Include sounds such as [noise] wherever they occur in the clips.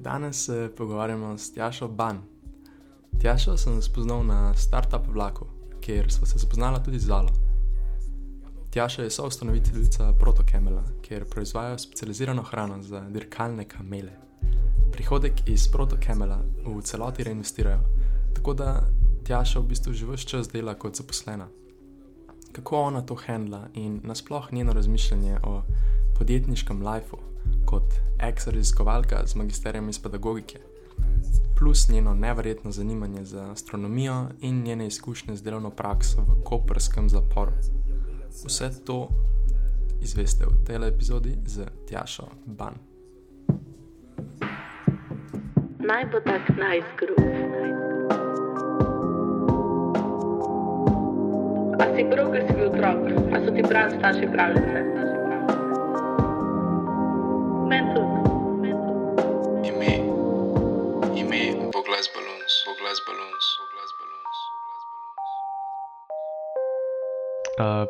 Danes se pogovarjamo s Tjašo Ban. Tjašo sem spoznal na startup vlaku, kjer smo se spoznala tudi z Zalo. Tjaša je soustanoviteljica Protokemela, kjer proizvajajo specializirano hrano za dirkalne kamele. Prihodek iz Protokemela v celoti reinvestirajo, tako da Tjaša v bistvu že vse čas dela kot zaposlena. Kako ona to handla in nasploh njeno razmišljanje o podjetniškem lifeu kot ex-raziskovalka z magisterijem iz pedagogike, plus njeno neverjetno zanimanje za astronomijo in njene izkušnje z delovno prakso v koprskem zaporu. Vse to izveste v tej epizodi z Tjašo Ban. Naj bo tak najzgrub. A si prav, ker si bil otrok, a so ti pravi starši pravljice?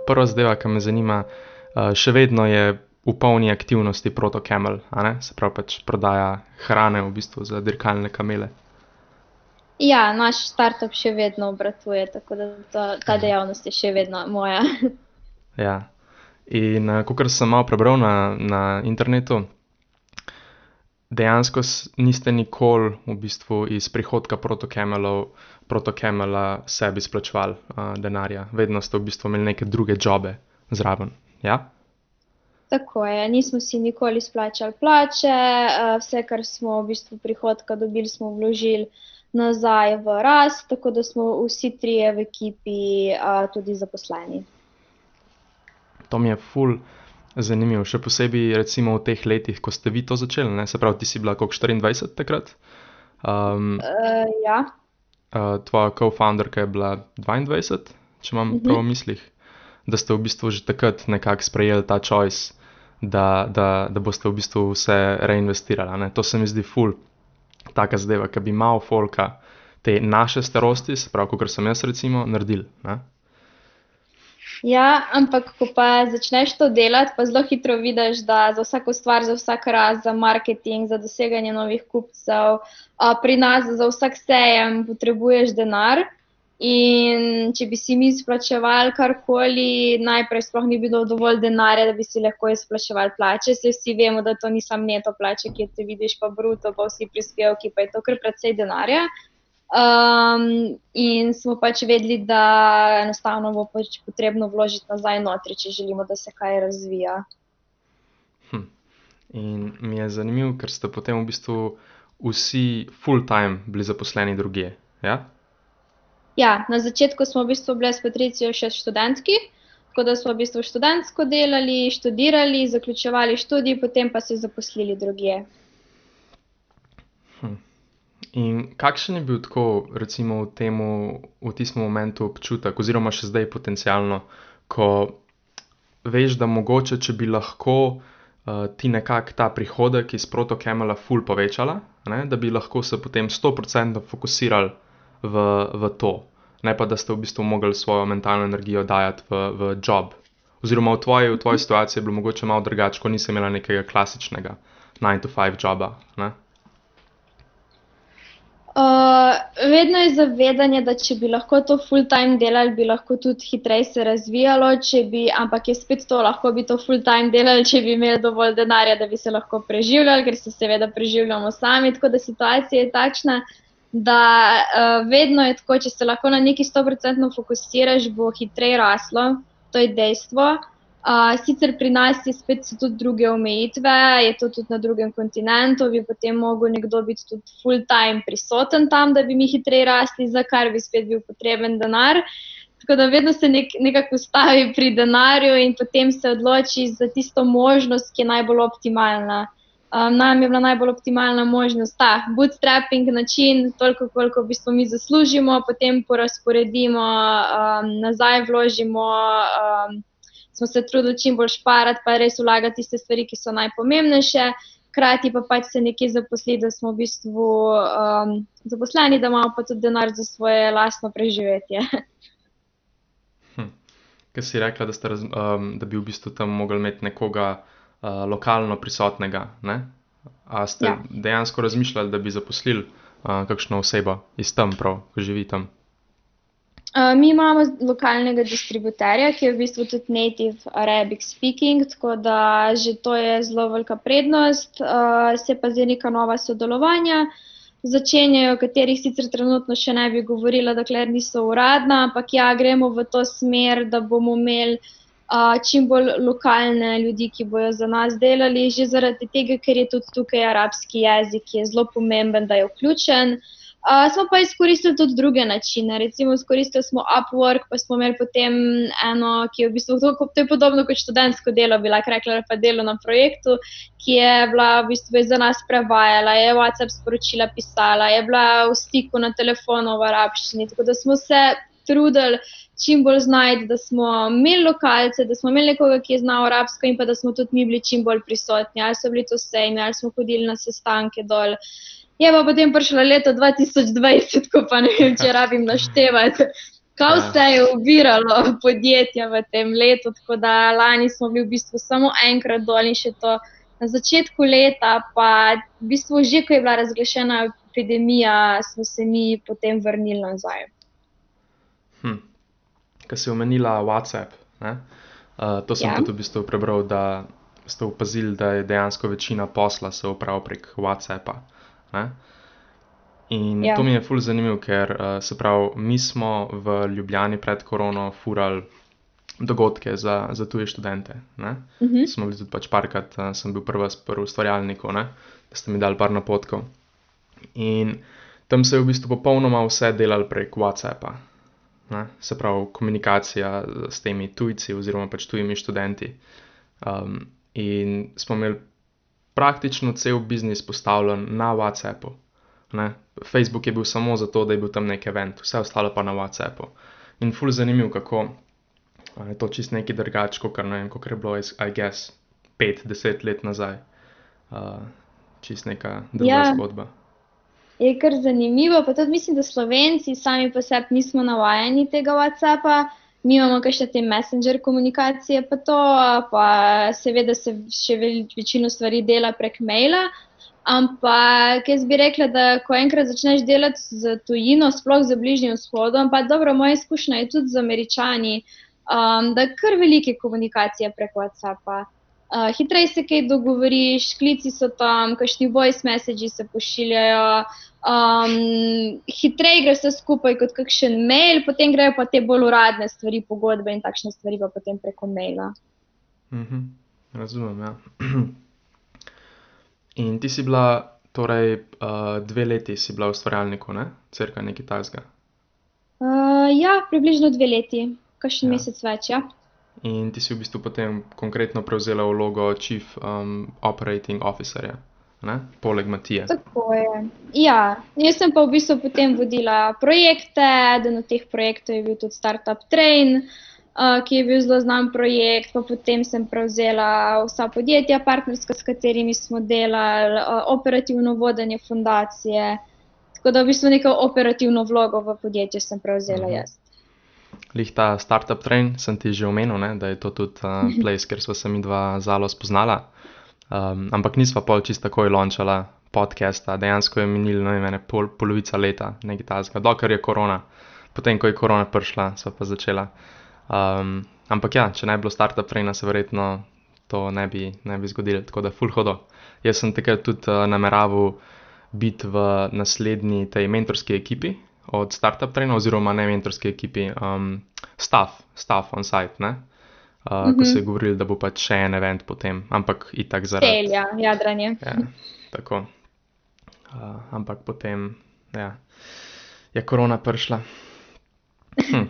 Prva zadeva, ki me zanima, uh, še vedno je v polni aktivnosti Protokemel, a ne? Se pravi pač prodaja hrane v bistvu za dirkalne kamele. Ja, naš startup še vedno obratuje, tako da to, ta dejavnost je še vedno moja. [laughs] Ja. In uh, kot sem malo prebral na, na internetu, dejansko niste nikoli v bistvu iz prihodka Protokemelov, Protokemela sebi splačevali uh, denarja. Vedno ste v bistvu imeli neke druge jobe zraven. Ja? Tako je, nismo si nikoli splačali plače, eh, vse, kar smo v bistvu prihodka dobili, smo vložili nazaj v rast, tako da smo vsi trije v ekipi eh, tudi zaposleni. To mi je ful zanimivo, še posebej recimo v teh letih, ko ste vi to začeli, ne? Se pravi, ti si bila koliko 24 takrat? Um, Eh, Ja, uh, tvoja co-founderka je bila 22, če imam Mhm. prav v mislih, da ste v bistvu že takrat nekako sprejeli ta choice, da, da, da boste v bistvu vse reinvestirali. Ne? To se mi zdi ful, taka zadeva, ki bi malo folka te naše starosti, se pravi, kot sem jaz recimo, naredil. Ne? Ja, ampak ko pa začneš to delati, pa zelo hitro vidiš, da za vsako stvar, za vsak raz, za marketing, za doseganje novih kupcev, a pri nas za vsak sejem potrebuješ denar. In če bi si mi izplačevali karkoli, najprej sploh ni bilo dovolj denarja, da bi si lahko izplačevali plače. Se vsi vemo, da to ni samo neto plače, ki te vidiš, pa bruto, pa vsi prispevki, pa je to kar precej denarja. Um, in smo pač vedeli, da enostavno bo pač potrebno vložiti nazaj notri, če želimo, da se kaj razvija. Hm. In mi je zanimivo, ker ste potem v bistvu vsi full-time bili zaposleni drugje. Ja? Ja, na začetku smo v bistvu bili s Patricijo še študentki, tako da smo v bistvu študentsko delali, študirali, zaključevali študij, potem pa se zaposlili drugje. Hm. In kakšen je bil tako, recimo, v, temu, v tistem momentu občutek, oziroma še zdaj potencialno, ko veš, da mogoče, če bi lahko uh, ti nekako ta prihodek iz Protokemela ful povečala, ne, da bi lahko se potem 100% fokusirali v, v to, ne pa da ste v bistvu mogli svojo mentalno energijo dajati v, v job. Oziroma v tvoji, v tvoji situaciji je bilo mogoče malo drugače, ko nisi imela nekega klasičnega 9-to-5 joba. Ne? Uh, vedno je zavedanje, da če bi lahko to full-time delali, bi lahko tudi hitreje se razvijalo, bi, ampak je spet to, lahko bi to full-time delali, če bi imeli dovolj denarja, da bi se lahko preživljali, ker se seveda preživljamo sami. Tako da situacija je takšna, da uh, vedno je tako, če se lahko na neki 100% fokusiraš, bo hitreje raslo, to je dejstvo. Uh, sicer pri nas je spet tudi druge omejitve, je to tudi na drugem kontinentu, bi potem mogel nekdo biti tudi full time prisoten tam, da bi mi hitreje rasli, za kar bi spet bil potreben denar. Tako da vedno se nek, nekako ustavi pri denarju in potem se odloči za tisto možnost, ki je najbolj optimalna. Um, nam je bila najbolj optimalna možnost ta bootstrapping način, toliko, koliko v bistvu mi zaslužimo, potem porazporedimo, um, nazaj vložimo. Um, smo se trudili čim bolj šparati, pa res vlagati tiste stvari, ki so najpomembnejše, hkrati pa pač se nekje zaposliti, da smo v bistvu um, zaposleni, da imamo pa tudi denar za svoje lastno preživetje. Hm. Ker si rekla, da, raz, um, da bi v bistvu tam mogli imeti nekoga uh, lokalno prisotnega, ne? A ste ja. dejansko razmišljali, da bi zaposlili uh, kakšno osebo iz tam, prav, ko živi tam? Uh, mi imamo lokalnega distributerja, ki je v bistvu tudi native Arabic speaking, tako da že to je zelo velika prednost. Uh, se pa zdaj neka nova sodelovanja začenjajo, o katerih sicer trenutno še ne bi govorila, dokler niso uradna, ampak ja, gremo v to smer, da bomo imeli uh, čim bolj lokalne ljudi, ki bojo za nas delali, že zaradi tega, ker je tudi tukaj arabski jezik, ki je zelo pomemben, da je vključen. Uh, Uh, smo pa izkoristili tudi druge načine. Recimo, izkoristili smo Upwork, pa smo imeli potem eno, ki je v bistvu to, to je podobno kot študentsko delo, bila rekla, pa delo na projektu, ki je bila v bistvu za nas prevajala, je WhatsApp sporočila pisala, je bila v stiku na telefonu v arabščini. Tako da smo se trudili čim bolj znajti, da smo imeli lokalce, da smo imeli nekoga, ki je znal arabsko in pa da smo tudi mi bili čim bolj prisotni. Ali so bili to sejmi, ali smo hodili na sestanke dol. Je pa potem prišlo leto 2020, ko pa ne vem, če rabim naštevati, kaj ja. vse je uviralo podjetja v tem letu. Tako da lani smo bili v bistvu samo enkrat dol in še to na začetku leta, pa v bistvu že, ko je bila razglašena epidemija, smo se mi potem vrnili nazaj. Hm. Kaj si omenila WhatsApp? Uh, to sem ja. tudi v bistvu prebral, da ste opazili, da je dejansko večina posla se upravlja prek WhatsAppa. Ne? In ja. to mi je fully zanimivo, ker uh, se pravi, mi smo v Ljubljani pred korono furali dogodke za, za tuje študente. Uh mhm. -huh. Smo bili tudi pač parkrat, uh, sem bil prvi v ustvarjalniku, ne? da ste mi dali par napotkov. In tam se je v bistvu popolnoma vse delalo prek WhatsAppa. Ne? Se pravi, komunikacija s temi tujci oziroma pač tujimi študenti. Um, in smo imeli praktično cel biznis postavljen na WhatsAppu. Ne? Facebook je bil samo zato, da je bil tam nek event, vse ostalo pa na WhatsAppu. In ful zanimivo, kako je to čist neki drugač, kot ne vem, kako je bilo, I guess, pet, deset let nazaj. Uh, čist neka druga ja. zgodba. Je kar zanimivo, pa tudi mislim, da Slovenci sami po sebi nismo navajeni tega WhatsAppa mi imamo še te messenger komunikacije, pa to, pa seveda se še večino stvari dela prek maila. Ampak jaz bi rekla, da ko enkrat začneš delati z tujino, sploh z bližnjim vzhodom, pa dobro, moja izkušnja je tudi z američani, um, da kar velike komunikacije preko WhatsAppa. Uh, hitreje se kaj dogovoriš, klici so tam, kakšni voice messages se pošiljajo, um, hitreje gre vse skupaj kot kakšen mail, potem grejo pa te bolj uradne stvari, pogodbe in takšne stvari pa potem preko maila. Mm -hmm. Razumem, ja. In ti si bila, torej uh, dve leti si bila v ustvarjalniku, ne? Cerka nekaj tajzga. Uh, ja, približno dve leti, kakšen ja. mesec več, ja. In ti si v bistvu potem konkretno prevzela vlogo Chief um, Operating Officerja, ne? poleg Matije. Tako je. Ja, jaz sem pa v bistvu potem vodila projekte, eden od teh projektov je bil tudi Startup Train, uh, ki je bil zelo znan projekt, pa potem sem prevzela vsa podjetja, partnerska, s katerimi smo delali, uh, operativno vodenje fundacije. Tako da v bistvu neko operativno vlogo v podjetju sem prevzela mhm. jaz. Lih ta startup train sem ti že omenil, ne, da je to tudi uh, [laughs] place, kjer smo se mi dva zelo spoznala. Um, ampak nisva pol čist takoj lončala podcasta, dejansko je minilo ne vem, pol, polovica leta, nekaj tasga, dokler je korona. Potem, ko je korona prišla, sva pa začela. Um, ampak ja, če ne bi bilo startup traina, se verjetno to ne bi, ne bi zgodilo, tako da full hodo. Jaz sem takrat tudi uh, nameraval biti v naslednji tej mentorski ekipi, od startup trena oziroma ne mentorske ekipi, um, staff, staff on site. Ne? Uh, mm -hmm. Ko mhm. se je govorili, da bo pač še en event potem, ampak itak zaradi tega. Ja, jadranje. Ja, tako. Uh, ampak potem ja, je korona prišla. Hm.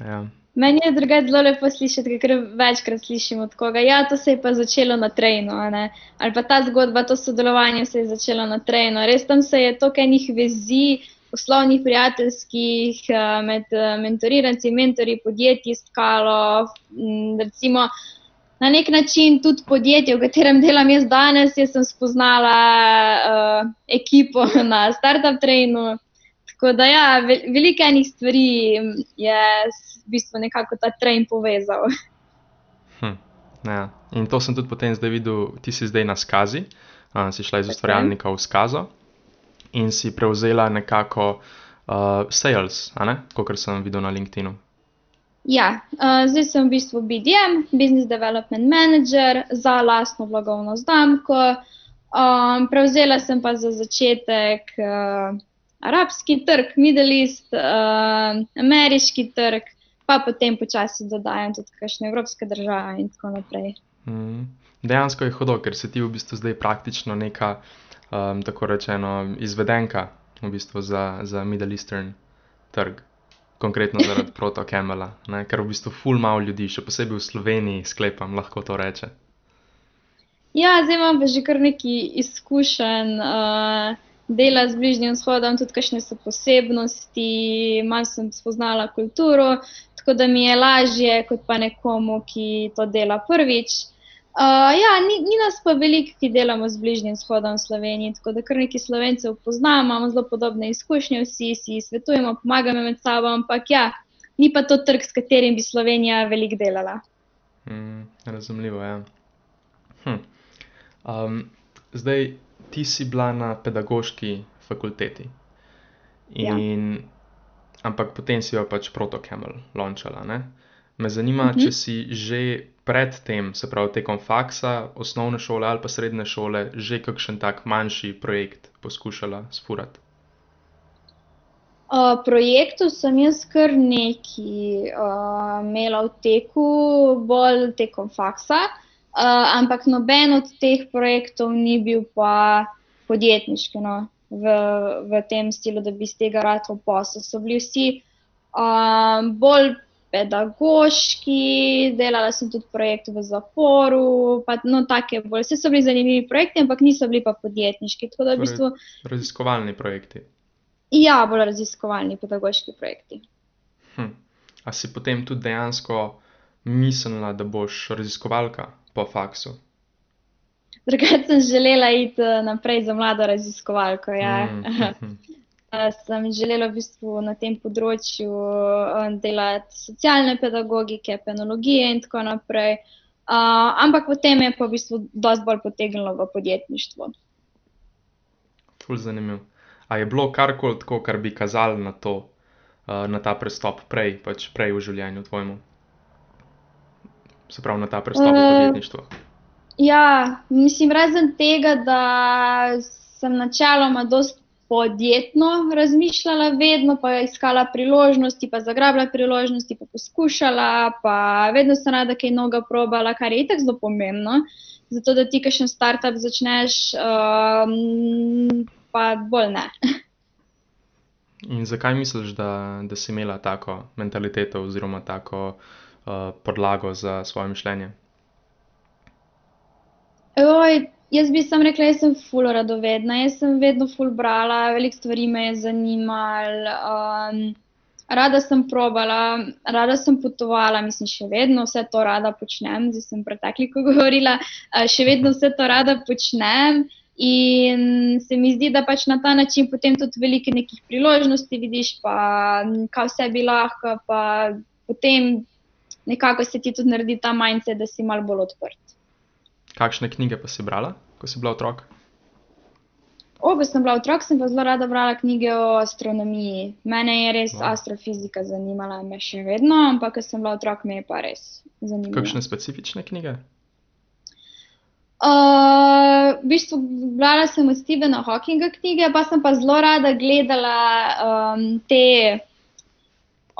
Ja. Meni je drugače zelo lepo slišati, ker večkrat slišimo od koga. Ja, to se je pa začelo na trenu, ali pa ta zgodba, to sodelovanje se je začelo na trenu. Res tam se je toliko enih vezi poslovnih, prijateljskih, eh, med eh, mentoriranci mentori podjetij skalo. Recimo, na nek način tudi podjetje, v katerem delam jaz danes, jaz sem spoznala uh, ekipo [laughs] na Startup Trainu. Tako da, ja, veliko enih stvari je v bistvu nekako ta train povezal. [laughs] Hm, ja. In to sem tudi potem zdaj videl, ti si zdaj na skazi. uh, si šla iz ustvarjalnika v skazo in si prevzela nekako uh, sales, kot sem videl na LinkedIn-u. Ja, uh, zdaj sem v bistvu BDM, Business Development Manager za lastno blagovno znamko. Um, prevzela sem pa za začetek uh, arabski trg, Middle East, uh, ameriški trg, pa potem počasi dodajam tudi kakšne evropske države in tako naprej. Mm. Dejansko je hodo, ker si ti v bistvu zdaj praktično neka, um, tako rečeno, izvedenka v bistvu za, za Middle Eastern trg konkretno zaradi [laughs] protokemela, ker v bistvu ful malo ljudi, še posebej v Sloveniji, sklepam, lahko to reče. Ja, zdaj imam pa že kar neki izkušen uh, dela z Bližnjim vzhodom, tudi kakšne so posebnosti, malo sem spoznala kulturo, tako da mi je lažje kot pa nekomu, ki to dela prvič. Uh, ja, ni, ni nas pa veliko, ki delamo z bližnjim shodom v Sloveniji, tako da kar nekaj slovencev poznamo, imamo zelo podobne izkušnje, vsi si svetujemo, pomagamo med sabo, ampak ja, ni pa to trg, s katerim bi Slovenija veliko delala. Mm, razumljivo je. Ja. Hm. Um, zdaj, ti si bila na pedagoški fakulteti. Ja. In, ja. Ampak potem si jo pač protokemel launčala. Me zanima, uh mhm. -huh. če si že predtem, se pravi tekom faksa, osnovne šole ali pa srednje šole, že kakšen tak manjši projekt poskušala sfurati? Uh, projektov sem jaz kar nekaj uh, imela v teku, bolj tekom faksa, uh, ampak noben od teh projektov ni bil pa podjetniški no, v, v tem stilu, da bi iz tega rad v poslu. So bili vsi uh, bolj pedagoški, delala sem tudi projekt v zaporu, pa no, take bolj. Vse so bili zanimivi projekti, ampak niso bili pa podjetniški. Torej, v bistvu, raziskovalni projekti. Ja, bolj raziskovalni pedagoški projekti. Hm. A si potem tudi dejansko mislila, da boš raziskovalka po faksu? Drugače sem želela iti eh, naprej za mlado raziskovalko. Ja. Mm, hm, hm. Sem želela v bistvu na tem področju delati socialne pedagogike, penologije in tako naprej. Uh, ampak potem je pa v bistvu dosti bolj potegnilo v podjetništvo. Ful zanimiv. A je bilo karkoli tako, kar bi kazalo na, to, uh, na ta prestop prej, pač prej v življenju tvojemu? Se pravi, na ta prestop uh, v podjetništvo. Ja, mislim, razen tega, da sem načeloma dosti podjetno razmišljala, vedno pa iskala priložnosti, pa zagrabila priložnosti, pa poskušala, pa vedno sem rada kaj noga probala, kar je itak zelo pomembno. Zato, da ti kakšen startup začneš, um, pa bolj ne. [laughs] In zakaj misliš, da, da si imela tako mentaliteto oziroma tako uh, podlago za svoje mišljenje? Oj, Jaz bi sam rekla, da sem ful radovedna. Jaz sem vedno ful brala, veliko stvari me je zanimalo. Um, rada sem probala, rada sem potovala, mislim, še vedno vse to rada počnem. Zdaj sem pretekliko [laughs] govorila, uh, še vedno vse to rada počnem. In se mi zdi, da pač na ta način potem tudi veliko nekih priložnosti vidiš, pa kaj vse bi lahko, pa potem nekako se ti tudi naredi ta majce, da si mal bolj odprt. Kakšne knjige pa si brala, ko si bila otrok? O, ko sem bila otrok, sem pa zelo rada brala knjige o astronomiji. Mene je res wow. astrofizika zanimala, me še vedno, ampak ko sem bila otrok, me je pa res zanimala. Kakšne specifične knjige? Uh, v bistvu, brala sem od Stephena Hawkinga knjige, pa sem pa zelo rada gledala um, te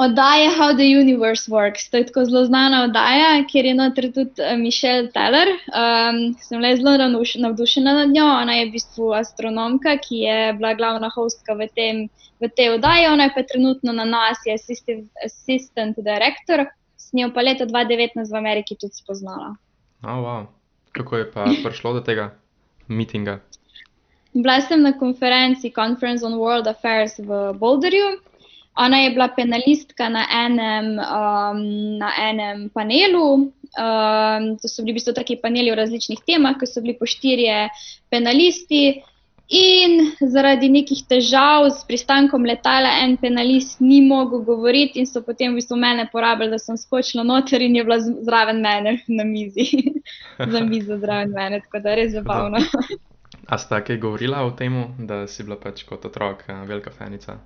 oddaje How the Universe Works. To je tako zelo znana oddaja, kjer je noter tudi uh, Michelle Teller. Um, sem le zelo navdušena nad njo. Ona je v bistvu astronomka, ki je bila glavna hostka v, tem, v tej oddaji. Ona je pa trenutno na nas, je assistant, assistant director. S njo pa leta 2019 v Ameriki tudi spoznala. Oh, wow. Kako je pa prišlo do tega mitinga? Bila sem na konferenci Conference on World Affairs v Boulderju. Ona je bila penalistka na enem, um, na enem panelu. Um, to so bili v bistvu taki paneli o različnih temah, ki so bili po štirje penalisti. In zaradi nekih težav s pristankom letala, en penalist ni mogel govoriti, in so potem v bistvu mene porabili, da sem skočila noter in je bila zraven mene na mizi. [laughs] Za mizo zraven mene, tako da je res zabavno. A sta kaj govorila o tem, da si bila pač kot otrok uh, velika fanica?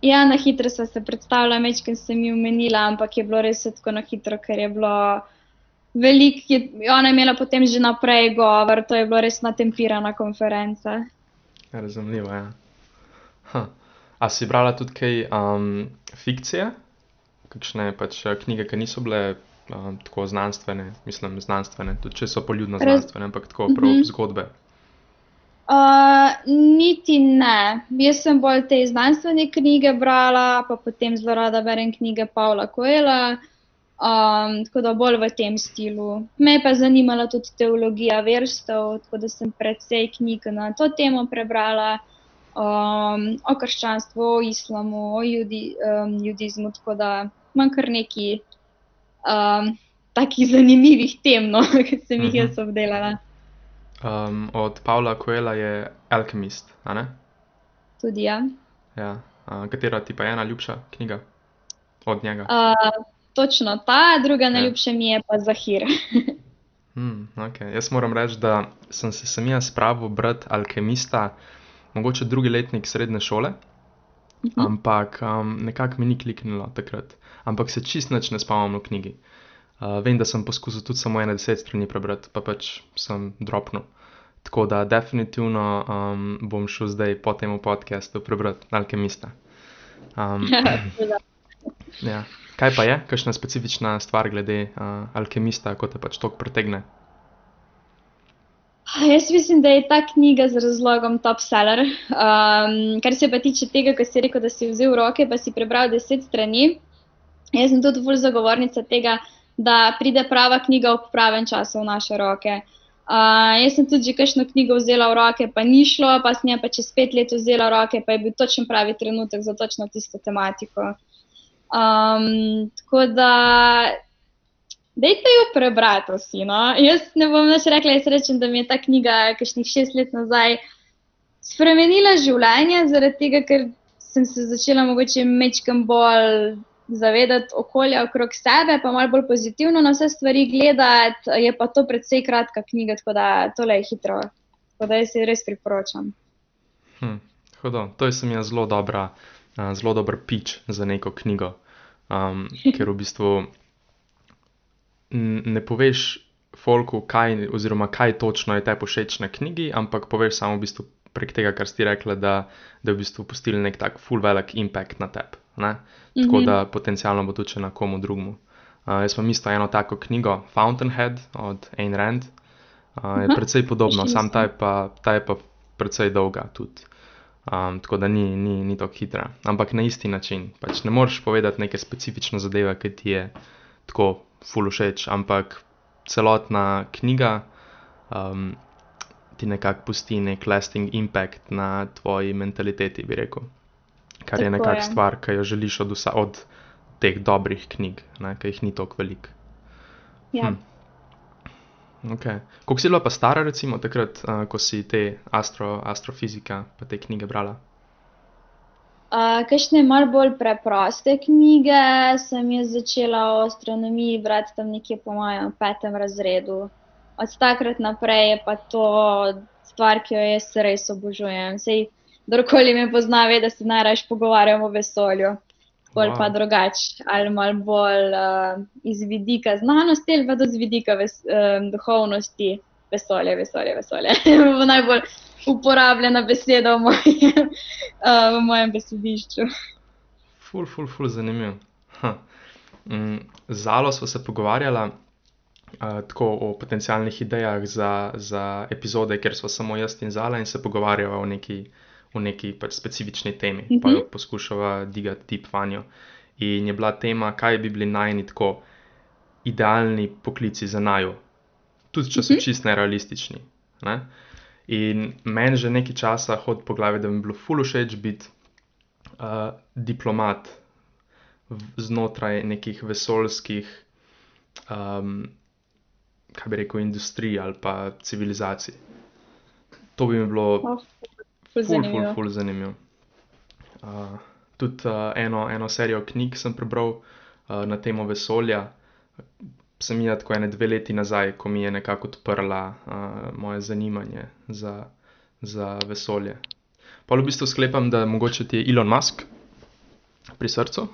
Ja, na hitro sem se predstavila, mečkam sem ji omenila, ampak je bilo res tako na hitro, ker je bilo veliko, je- ona je imela potem že naprej govor, to je bilo res natempirana konferenca. Razumljivo, ja. Huh. A si brala tudi kaj um, fikcije? Kakšne pač eh, knjige, ki niso bile um, tako znanstvene, mislim, znanstvene, tudi če so poljudno znanstvene, ampak tako prav Mhm. zgodbe. Uh, niti ne. Jaz sem bolj te znanstvene knjige brala, pa potem zelo rada berem knjige Pavla Koela, um, tako da bolj v tem stilu. Me je pa zanimala tudi teologija verstev, tako da sem precej knjig na to temo prebrala, um, o krščanstvu, o islamu, o judi, um, judizmu, tako da imam kar nekaj um, takih zanimivih tem, no, [laughs] ki sem jih jaz obdelala. Um, od Pavla Coela je Alchemist, a ne? Tudi ja. Ja. Uh, katera ti pa je najljubša knjiga od njega? Uh, točno ta, druga Ja. najljubša mi je pa Zahir. [laughs] Hmm, okay. Jaz moram reči, da sem se sem jaz spravil brati Alkemista, mogoče drugi letnik srednje šole, ampak um, nekako mi ni kliknilo takrat. Ampak se čist nič ne spomnim v knjigi. Uh, vem, da sem poskusil tudi samo ene deset strani prebrati, pa pač sem dropnil. Tako da definitivno um, bom šel zdaj po tem podkastu prebrati Alkemista. Um, [laughs] ja. Kaj pa je, kakšna specifična stvar glede uh, Alkemista, ko te pač tok pretegne? Jaz mislim, da je ta knjiga z razlogom top seller. Um, kar se pa tiče tega, ko si rekel, da si vzel v roke, pa si prebral deset strani. Jaz sem tudi bolj zagovornica tega, da pride prava knjiga v pravem času v naše roke. Uh, jaz sem tudi že kakšno knjigo vzela v roke, pa ni šlo, pa sem jo pa čez pet let vzela v roke, pa je bil točen pravi trenutek za točno tisto tematiko. Um, tako da, dajte jo prebrati vsi. No? Jaz ne bom več rekla, jaz rečem, da mi je ta knjiga, kakšnih šest let nazaj, spremenila življenje, zaradi tega, ker sem se začela mogoče mečkam bolj zavedati okolja okrog sebe, pa malo bolj pozitivno na vse stvari gledati. Je pa to predvsej kratka knjiga, tako da tole je hitro. Tako da jaz si res priporočam. Hm, hudo. To je sem jaz zelo dobra, uh, zelo dober pič za neko knjigo. Um, [laughs] ker v bistvu ne poveš folku, kaj, oziroma kaj točno je te všeč na knjigi, ampak poveš samo v bistvu prek tega, kar si rekla, da, da je v bistvu pustili nek tak full velik impact na tebe. Ne. Tako Mhm. da potencialno bo tudi še na komu drugemu. Uh, jaz imam isto eno tako knjigo, Fountainhead od Ayn Rand. Uh, je Aha, precej podobno, sam ta je pa, ta je pa precej dolga tudi. Um, tako da ni, ni, ni tako hitra. Ampak na isti način. Pač ne moreš povedati neke specifične zadeve, ki ti je tako full všeč, ampak celotna knjiga um, ti nekako pusti nek lasting impact na tvoji mentaliteti, bi rekel. Kar je Tako je. stvar, ki jo želiš od, vsa, od teh dobrih knjig, ki jih ni toliko veliko. Ja. Hm. Okay. Koliko si bila pa stara, recimo, takrat, uh, ko si te astro, astrofizika pa te knjige brala? Uh, Kakšne malo bolj preproste knjige sem jaz začela o astronomiji brati tam nekje po mojem petem razredu. Od takrat naprej je pa to stvar, ki jo jaz res obožujem. Sej, kdorkoli me pozna, ve, da se najraje pogovarjam o vesolju. Bolj Wow. pa drugače, ali malo bolj uh, iz vidika znanosti, ali pa tudi z vidika ves, um, duhovnosti. Vesolje, vesolje, vesolje. [laughs] Bo najbolj uporabljena beseda v mojem, uh, [laughs] v mojem besedišču. Ful, ful, ful, zanimivo. Mm, Zalo smo se pogovarjala uh, tako o potencialnih idejah za, za epizode, kjer smo samo jaz in Zala in se pogovarjava o neki, o neki pač specifični temi, pa Mhm. jo poskušava digati tip vanjo. In je bila tema, kaj bi bili najni tako idealni poklici za naju, tudi če so Mhm. čist nerealistični. Ne? In meni že nekaj časa hodi po glavi, da bi mi bilo ful všeč biti uh, diplomat znotraj nekih vesoljskih, um, kaj bi rekel, industrij ali pa civilizacij. To bi mi bilo Oh, ful ful, ful, zanimivo. Uh, tudi uh, eno, eno serijo knjig sem prebral uh, na temo vesolja. sem jaz tako ene dve leti nazaj, ko mi je nekako odprla uh, moje zanimanje za, za vesolje. Pa v bistvu sklepam, da mogoče ti je Elon Musk pri srcu.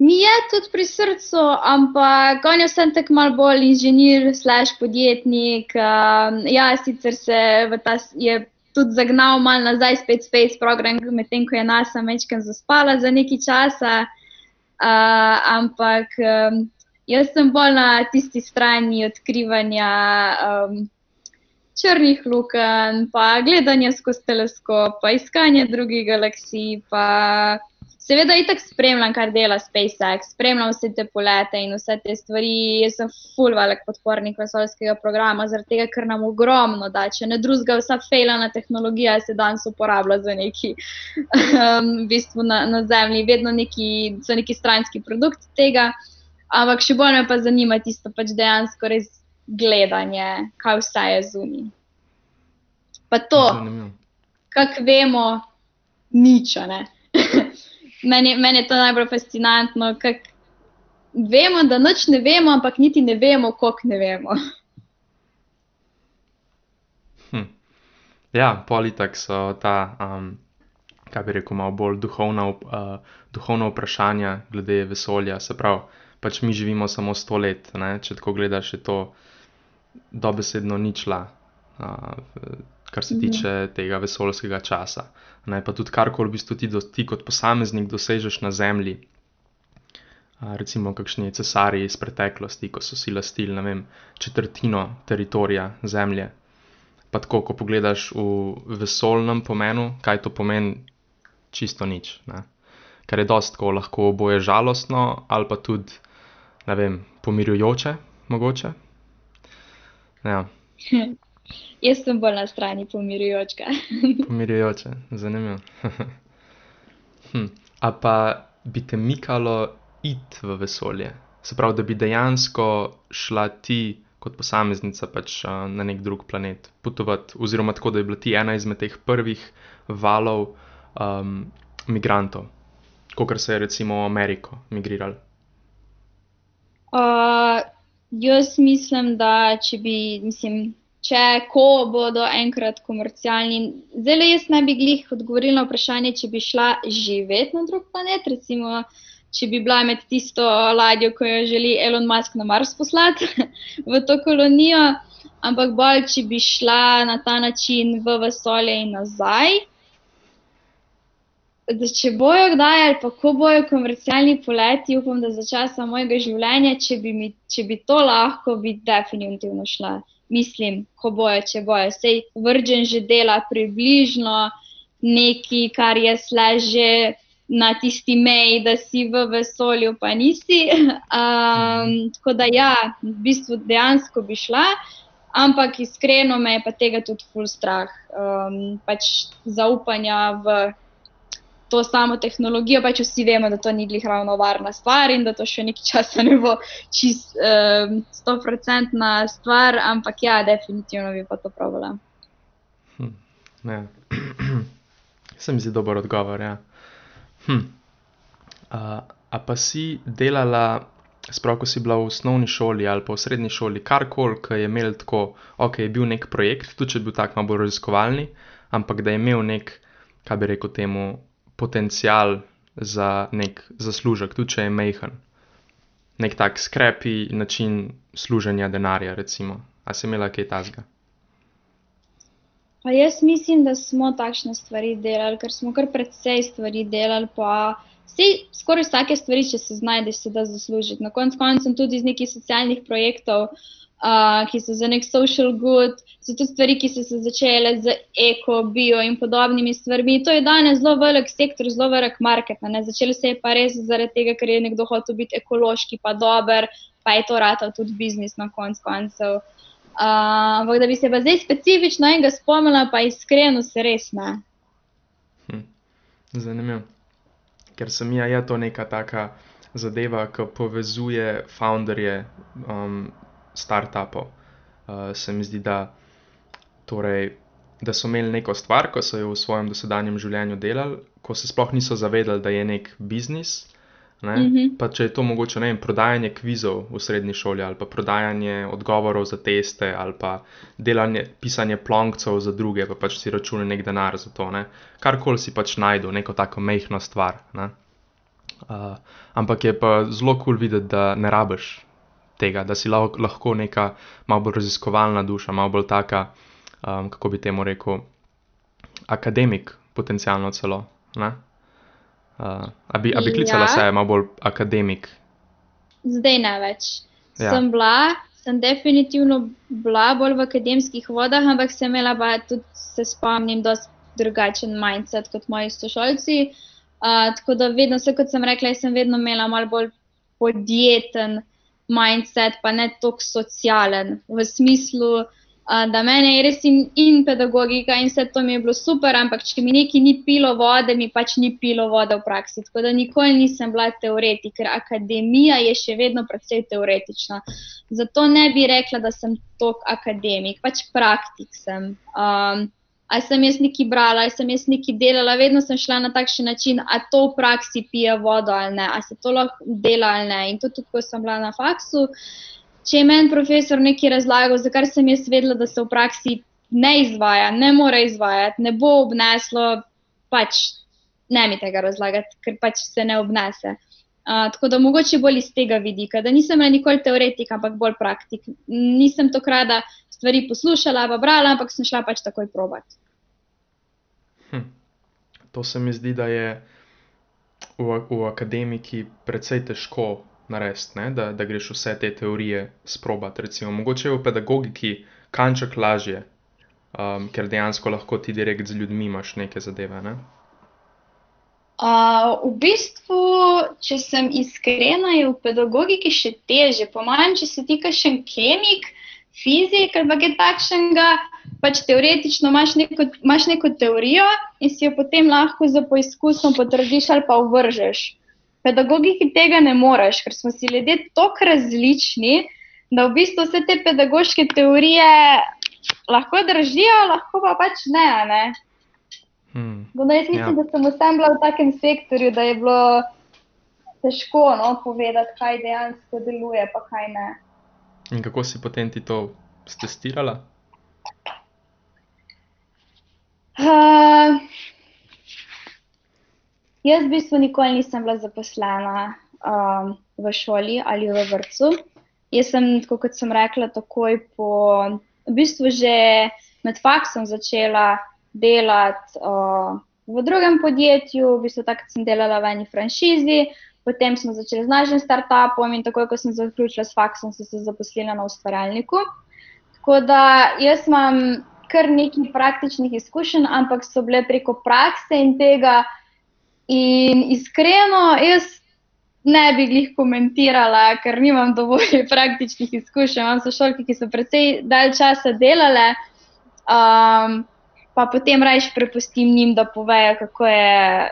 Mi je tudi pri srcu, ampak on je vsem tako malo bolj inženir, slash podjetnik. Um, ja, sicer se ta, je tudi zagnal malo nazaj, spet space program, medtem ko je NASA mečken zaspala za nekaj časa. Uh, ampak um, jaz sem bolj na tisti strani odkrivanja um, črnih lukenj, pa gledanja skozi teleskop, pa iskanja drugih galaksij. Pa seveda, itak spremljam, kar dela SpaceX, spremljam vse te polete in vse te stvari. Jaz sem full velik podpornik vesoljskega programa, zaradi tega, ker nam ogromno da. Če ne drugega, vsa fejlana tehnologija se danes uporablja za neki, [laughs] um, v bistvu na, na Zemlji, vedno neki, so neki stranski produkti tega. Ampak še bolj me pa zanima tisto pač dejansko res gledanje, kaj vse je zunaj. Pa to, kako vemo, nič. Meni, meni je to najbolj fascinantno. Vemo, da nič ne vemo, ampak niti ne vemo, koliko ne vemo. Hm. Ja, politik so ta, um, kaj bi rekel, malo bolj duhovna, uh, duhovna vprašanja glede vesolja. Se pravi, pač mi živimo samo sto let, ne? če tako gledaš, je to dobesedno ničla. Uh, kar se mhm. tiče tega vesoljskega časa. Ne, pa tudi karkoli v bistvu ti, do, ti kot posameznik dosežeš na Zemlji, a, recimo kakšni cesari iz preteklosti, ko so si lastili vem, četrtino teritorija Zemlje. Pa tako, ko pogledaš v vesoljnem pomenu, kaj to pomeni, čisto nič. Ne. Ker je dost tako lahko oboje žalostno ali pa tudi, ne vem, pomirjujoče, mogoče. Ja. Jaz sem bolj na strani pomirjujočega. [laughs] Pomirjujoče, zanimivo. [laughs] hm. A pa bi te mikalo iti v vesolje? Se pravi, da bi dejansko šla ti kot posameznica pač na nek drug planet potovati, oziroma tako, da bi bila ti ena izmed teh prvih valov um, migrantov, kot se je recimo v Ameriko migrirali. Uh, jaz mislim, da če bi, mislim, če ko bodo enkrat komercialni. Zelo jaz ne bi glih odgovorila na vprašanje, če bi šla živeti na drug planet, recimo, če bi bila med tisto ladjo, ko jo želi Elon Musk na Mars poslati [laughs] v to kolonijo, ampak bolj, če bi šla na ta način v vesolje in nazaj. Da če bojo kdaj ali pa ko bojo komercialni poleti, upam, da za časa mojega življenja, če bi, mi, če bi to lahko, bi definitivno šla mislim, ko bojo, če bojo. Sej vržen že dela približno nekaj, kar je slaže na tisti meji, da si v vesolju, pa nisi. [laughs] Um, tako da ja, v bistvu dejansko bi šla. Ampak iskreno me je pa tega tudi ful strah. Um, pač zaupanja v to samo tehnologijo, pač vsi vemo, da to ni glih ravno varna stvar in da to še nekaj časa [laughs] ne bo čist stoprocentna um, stvar, ampak ja, definitivno bi pa to pravila. Hm, ja. [clears throat] Se mi zdi dober odgovor. Ja. Hm. Uh, a pa si delala, sprav, ko si bila v osnovni šoli ali pa v srednji šoli, karkoli, ki je imel tako, ok, je bil nek projekt, tudi če je bil tak malo raziskovalni, ampak da je imel nek, kaj bi rekel temu, potencial za nek zaslužek, tudi če je mehen. Nek tak skrepi način služenja denarja, recimo. A si imela kaj tasga? Pa jaz mislim, da smo takšne stvari delali, ker smo kar precej stvari delali, vsi, skoraj vsake stvari, če se znajdeš, se da zaslužiti. Na koncu koncev tudi iz nekih socialnih projektov, uh, ki so za nek social good, so tudi stvari, ki so se začele z eko, bio in podobnimi stvarmi. To je danes zelo velik sektor, zelo velik market. Začelo se je pa res zaradi tega, ker je nekdo hotel biti ekološki, pa dober, pa je to rata tudi biznis na koncu koncev. Ampak uh, da bi se pa zdaj specifično enega spomnila, pa iskreno se res ne. Hm. Zanimivo. Ker sem ja, je to neka taka zadeva, ki povezuje founderje um, startupov. Uh, se mi zdi, da, torej, da so imeli neko stvar, ko so jo v svojem dosedanjem življenju delali, ko se sploh niso zavedali, da je nek biznis, Uh mhm. -huh. Pa če je to mogoče vem, prodajanje kvizov v srednji šoli, ali pa prodajanje odgovorov za teste, ali pa delanje, pisanje plonkcev za druge, pa pač si račune nek denar za to. Ne? Karkoli si pač najdu, neko tako mehko stvar. Uh, ampak je pa zelo kul cool videti, da ne rabiš tega, da si lahko neka malo bolj raziskovalna duša, malo bolj taka, um, kako bi temu rekel, akademik, potencialno celo. Uh, a, bi, a bi klicala ja. se malo bolj akademik? Zdaj ne več. Ja. Sem bila, sem definitivno bila bolj v akademskih vodah, ampak sem imela pa tudi, se spomnim, dosti drugačen mindset kot moji sošolci. Uh, tako da vedno, vse kot sem rekla, sem vedno imela malo bolj podjeten mindset, pa ne toliko socialen v smislu, da meni je res in, in pedagogika in vse to mi je bilo super, ampak če mi neki ni pilo vode, mi pač ni pilo vode v praksi. Tako da nikoli nisem bila teoretik, ker akademija je še vedno precej teoretična. Zato ne bi rekla, da sem tok akademik, pač praktik sem. Um, ali sem jaz nekaj brala, ali sem jaz nekaj delala, vedno sem šla na takšen način, a to v praksi pije vodo ali ne, ali se to lahko dela ali ne. In to tudi, ko sem bila na faksu, če je meni profesor nekaj razlagal, zakaj sem jaz vedela, da se v praksi ne izvaja, ne more izvajati, ne bo obneslo, pač ne mi tega razlagati, ker pač se ne obnese. Uh, tako da mogoče bolj iz tega vidika, da nisem bila nikoli teoretik, ampak bolj praktik. Nisem to krada stvari poslušala, pa brala, ampak sem šla pač takoj provat. Hm. To se mi zdi, da je v, v akademiki precej težko narediti, da, da greš vse te teorije sprobati. Recimo, mogoče je v pedagogiki kanček lažje, um, ker dejansko lahko ti direkt z ljudmi imaš neke zadeve. Ne? Uh, v bistvu, če sem iskrena, je v pedagogiki še teže. Po mojem, če si ti kašen kemik, fizik ali kaj takšnega, pač teoretično imaš neko, imaš neko teorijo in si jo potem lahko za poizkusom potrdiš ali pa vržeš. Pedagogiki tega ne moreš, ker smo si ljudje tako različni, da v bistvu vse te pedagoške teorije lahko držijo, lahko pa pač ne. ne? Hmm. Jaz mislim, ja. da sem vsem bila v takem sektorju, da je bilo težko no, povedati, kaj dejansko deluje, pa kaj ne. In kako si potem ti to testirala? Uh, jaz v bistvu nikoli nisem bila zaposlena um, v šoli ali v vrtu. Jaz sem, kot sem rekla, takoj po, v bistvu že med faksom začela delati uh, v drugem podjetju, v bistvu takrat sem delala v eni franšizi, Potem smo začeli z našim startupom in takoj, ko sem zaključila s faksom, sem se zaposlila na ustvarjalniku. Tako da jaz imam kar nekaj praktičnih izkušenj, ampak so bile preko prakse in tega. In iskreno, jaz ne bi jih komentirala, ker nimam dovolj [laughs] praktičnih izkušenj. Imam sošolke, ki so precej dalj časa delale, um, pa potem rajš prepustim njim, da povejo, kako je,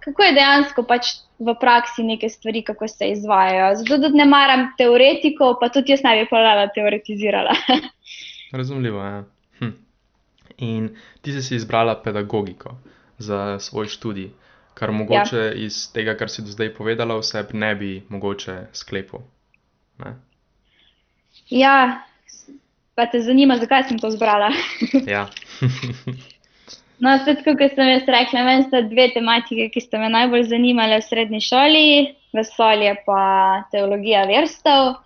kako je dejansko pač v praksi neke stvari, kako se izvajajo. Zato tudi ne maram teoretikov, pa tudi jaz ne bi hvala teoretizirala. [laughs] Razumljivo je. Ja. Hm. In ti si izbrala pedagogiko za svoj študij, kar mogoče ja. iz tega, kar si do zdaj povedala, vse ne bi mogoče sklepal. Ne? Ja, pa te zanima, zakaj sem to izbrala. ja. [laughs] [laughs] No, spet, kot sem jaz rekla, meni sta dve tematike, ki sta me najbolj zanimale v srednji šoli, vesolje pa teologija verstev.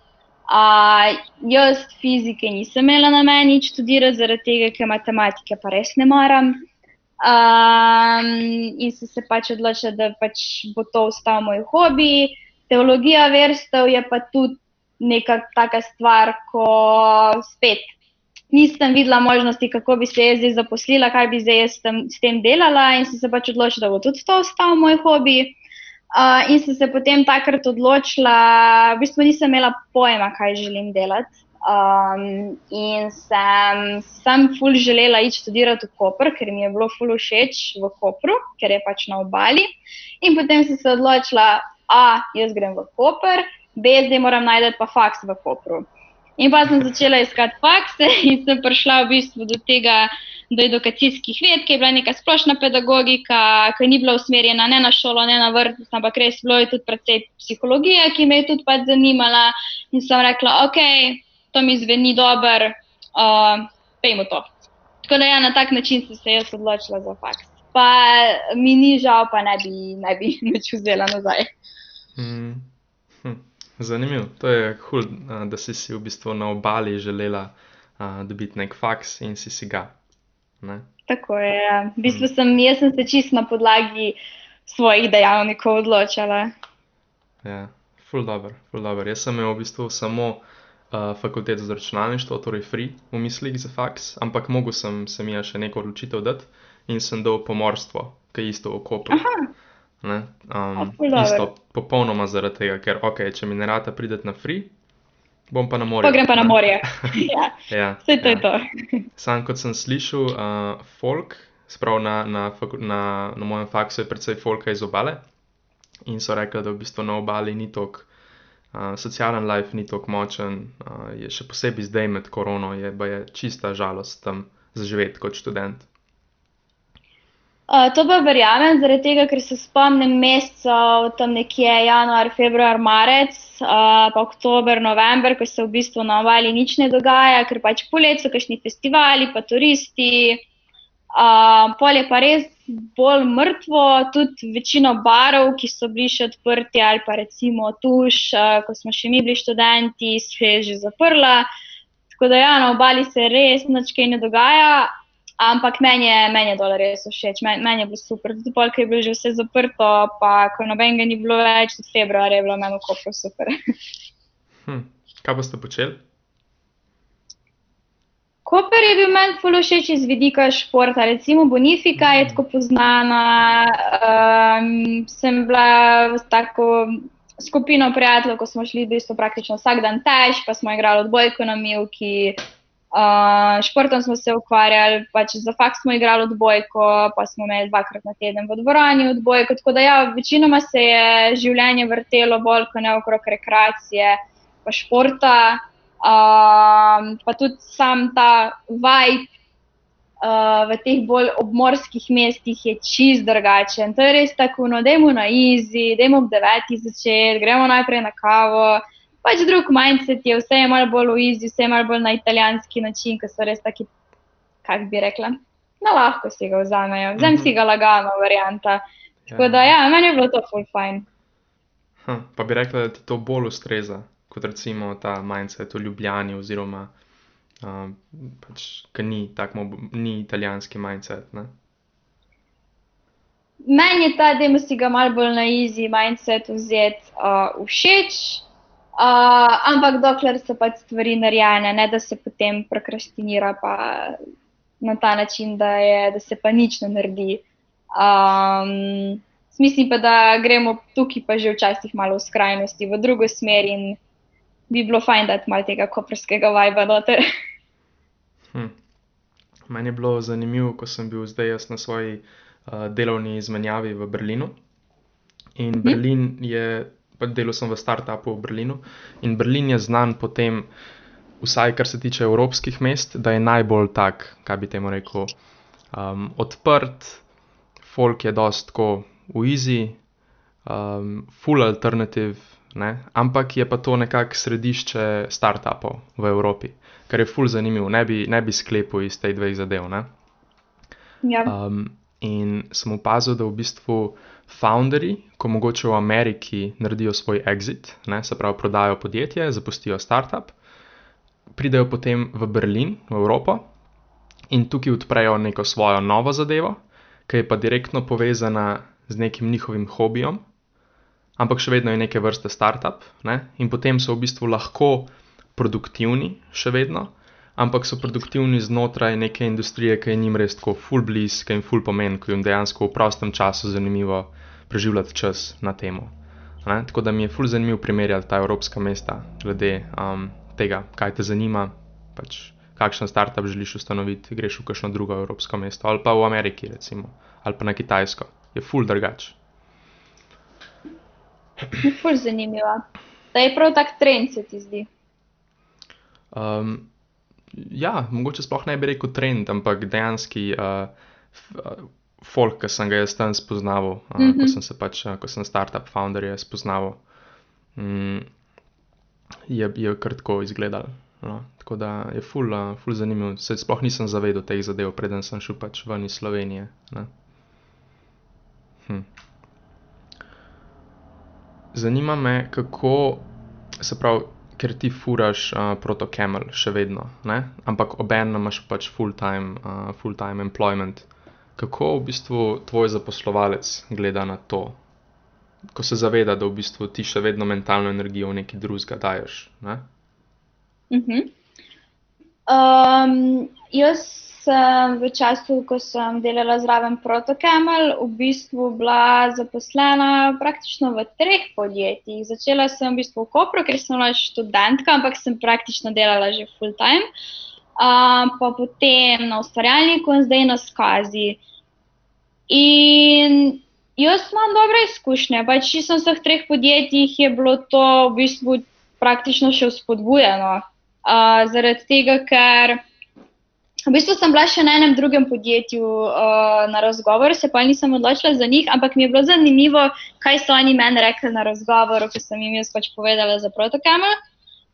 Uh, jaz fizike nisem imela na meni študirati, zaradi tega, ker matematike pa res ne maram. Um, in sem se pač odločila, da pač bo to ostal moj hobi. Teologija verstev je pa tudi neka taka stvar, ko spet nisem videla možnosti, kako bi se jaz zdaj zaposlila, kaj bi zdaj jaz tem, s tem delala, in sem se pač odločila, da bo tudi to ostal moj hobi. Uh, in sem se potem takrat odločila, v bistvu nisem imela pojma, kaj želim delati. Um, in sem, sem ful želela iti študirati v Koper, ker mi je bilo ful všeč v Kopru, ker je pač na obali. In potem sem se odločila, a jaz grem v Koper, b zdaj moram najti pa faks v Kopru. In pa sem začela iskati fakse in sem prišla v bistvu do tega do edukacijskih ved, ki je bila neka splošna pedagogika, ki ni bila usmerjena ne na šolo, ne na vrtec, ampak res bilo je tudi precej psihologije, ki me je tudi pač zanimala. In sem rekla, ok, to mi zveni dobro, uh, pejmo to. Tako da ja, na tak način sem se jaz odločila za faks. Pa mi ni žal, pa ne bi, ne bi [laughs] nič vzela nazaj. Mm. Zanimivo. To je hud, da si si v bistvu na obali želela uh, dobiti nek faks in si si ga. Ne? Tako je. Ja. V bistvu sem, jaz sem se čist na podlagi svojih dejavnikov odločala. Ja, ful dobro, ful dobro. Jaz sem imel v bistvu samo uh, fakulteto za računalništvo, torej free v mislih za faks, ampak mogel sem se mi še neko odločitev dati in sem dal pomorstvo, ki je isto v Kopru. Ne, um, isto, popolnoma zaradi tega, ker ok, če mi ne rata prideti na free, bom pa na morje. Pa grem pa na morje. [laughs] ja, Ja, vse to ja. je to. Sam kot sem slišal, uh, folk, sprav na, na, na, na mojem faksu je precej folka iz obale in so rekli, da v bistvu na obali ni tok. Uh, socialen life ni tako močen, uh, je še posebej zdaj med korono, je pa je čista žalost tam zaživeti kot študent. Uh, to pa verjamem, zaradi tega, ker se spomnim mesecev, tam nekje januar, februar, marec, uh, pa oktober, november, ko se v bistvu na obali nič ne dogaja, ker pač polet so kakšni festivali, pa turisti. Uh, pol je pa res bolj mrtvo, tudi večino barov, ki so bili še odprti, ali pa recimo tuš, uh, ko smo še mi bili študenti, se je že zaprla. Tako da ja, na obali se res nič kaj ne dogaja. Ampak meni je, meni je dol res všeč, meni, meni je bilo super. Tudi pol, ko je bilo že vse zaprto, pa ko nobenega ni bilo več, tudi februar je bilo meni v kopru super. Hm. Kaj boste počeli? Koper je bil meni ful všeč iz vidika športa, recimo Bonifika je tako poznana. Um, sem bila s tako skupino prijateljev, ko smo šli v bistvu praktično vsak dan tež, pa smo igrali odbojko na Milki. Uh, športom smo se ukvarjali, pač za fakt smo igrali odbojko, pa smo imeli dvakrat na teden v dvorani odbojko. Tako da ja, večinoma se je življenje vrtelo bolj kot ne okrog rekreacije pa športa. Um, pa tudi sam ta vibe uh, v teh bolj obmorskih mestih je čist drugačen. To je res tako, no, dajmo na easy, dajmo ob devetih začeti, gremo najprej na kavo. Pač drug mindset je, vse je malo bolj v easy, vse je malo bolj na italijanski način, ki so res taki, kako bi rekla, na lahko si ga vzamejo, vzem si ga lagano, varianta. Tako da ja, meni je bilo to full fine. Hm. Pa bi rekla, da ti to bolj ustreza kot recimo ta mindset v Ljubljani, oziroma uh, pač, ki ni, tak, mob- ni italijanski mindset. Ne? Meni je ta, da ima si ga malo bolj na easy mindset vzeti uh, všeč, uh, ampak dokler so pač stvari narejene, ne da se potem prokrastinira na ta način, da, je, da se pa nič ne naredi. Um, mislim pa, da gremo tukaj pa že včasih malo v skrajnosti, v drugo smer in bi bilo fajn dati malo tega koprskega vajba noter. Hm. Meni je bilo zanimivo, ko sem bil zdaj jaz na svoji uh, delovni izmenjavi v Berlinu. In Berlin je, pa delal sem v startupu v Berlinu, in Berlin je znan po tem, vsaj kar se tiče evropskih mest, da je najbolj tak, kaj bi temu rekel, um, odprt, folk je dost tako v easy, um, full alternative, ne? ampak je pa to nekako središče startupov v Evropi, kar je full zanimivo, ne bi, ne bi sklepal iz teh dveh zadev. Ne? ja. Um, in sem opazil, da v bistvu founderji, ko mogoče v Ameriki naredijo svoj exit, ne, se pravi, prodajo podjetje, zapustijo startup, pridejo potem v Berlin, v Evropo in tukaj odprejo neko svojo novo zadevo, ki je pa direktno povezana z nekim njihovim hobijem, ampak še vedno je neke vrste startup, ne, in potem so v bistvu lahko produktivni, še vedno, ampak so produktivni znotraj neke industrije, ki je njim res tako full bliz, ki jim full pomeni, ki jim dejansko v prostem času zanimivo preživljati čas na temo. Ne? Tako da mi je full zanimivo primerjati ta evropska mesta glede um, tega, kaj te zanima, pač kakšen startup želiš ustanoviti, greš v kakšno drugo evropsko mesto ali pa v Ameriki recimo, ali pa na Kitajsko. Je full drugač. Ful zanimiva. Da je prav tak trend, se ti zdi. Um, ja, mogoče sploh ne bi rekel trend, ampak dejansko uh, folk, ki sem ga jaz tam spoznal, uh, mm -hmm. ko sem se pač, uh, ko sem startup founder je spoznal, um, je, je kar tako izgledal. No, tako da je ful, uh, ful zanimiv. Se sploh nisem zavedel teh zadev, preden sem šel pač ven iz Slovenije. Hm. Zanima me, kako se pravi, ker ti furaš uh, protokemelj še vedno, ne? ampak obenem imaš pač full-time uh, full employment. Kako v bistvu tvoj zaposlovalec gleda na to, ko se zaveda, da v bistvu ti še vedno mentalno energijo v neki drugega daješ? Ne? Uh -huh. um, jaz sem v času, ko sem delala zraven Protokemal, v bistvu bila zaposlena praktično v treh podjetjih. Začela sem v bistvu v Kopru, ker sem bila študentka, ampak sem praktično delala že full time. Um, pa potem na ustvarjalniku in zdaj na skazi. In jaz imam dobre izkušnje. Pač sem v vseh treh podjetjih je bilo to v bistvu praktično še vzpodbujeno. Uh, zaradi tega, ker. V bistvu sem bila še na enem drugem podjetju uh, na razgovor, se pa nisem odločila za njih, ampak mi je bilo zanimivo, kaj so oni meni rekli na razgovoru, ko sem jim jaz pač povedala za protokame.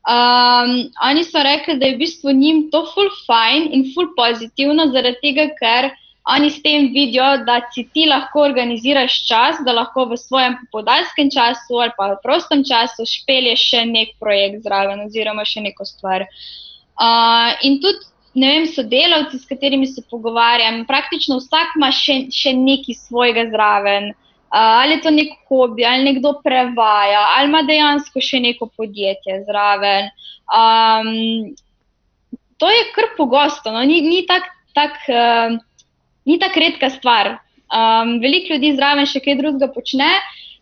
Um, oni so rekli, da je v bistvu njim to full fine in full pozitivno, zaradi tega, ker oni s tem vidijo, da si ti lahko organiziraš čas, da lahko v svojem podaljskem času ali pa v prostem času špelješ še nek projekt zraven oziroma še neko stvar. Uh, in tudi ne vem, sodelavci, s katerimi se pogovarjam, praktično vsak ima še, še nekaj svojega zraven. Uh, ali je to nek hobi, ali nekdo prevaja, ali ima dejansko še neko podjetje zraven. Um, to je kar pogosto, no? ni, ni tako tak, uh, tak redka stvar. Um, veliko ljudi zraven še kaj drugega počne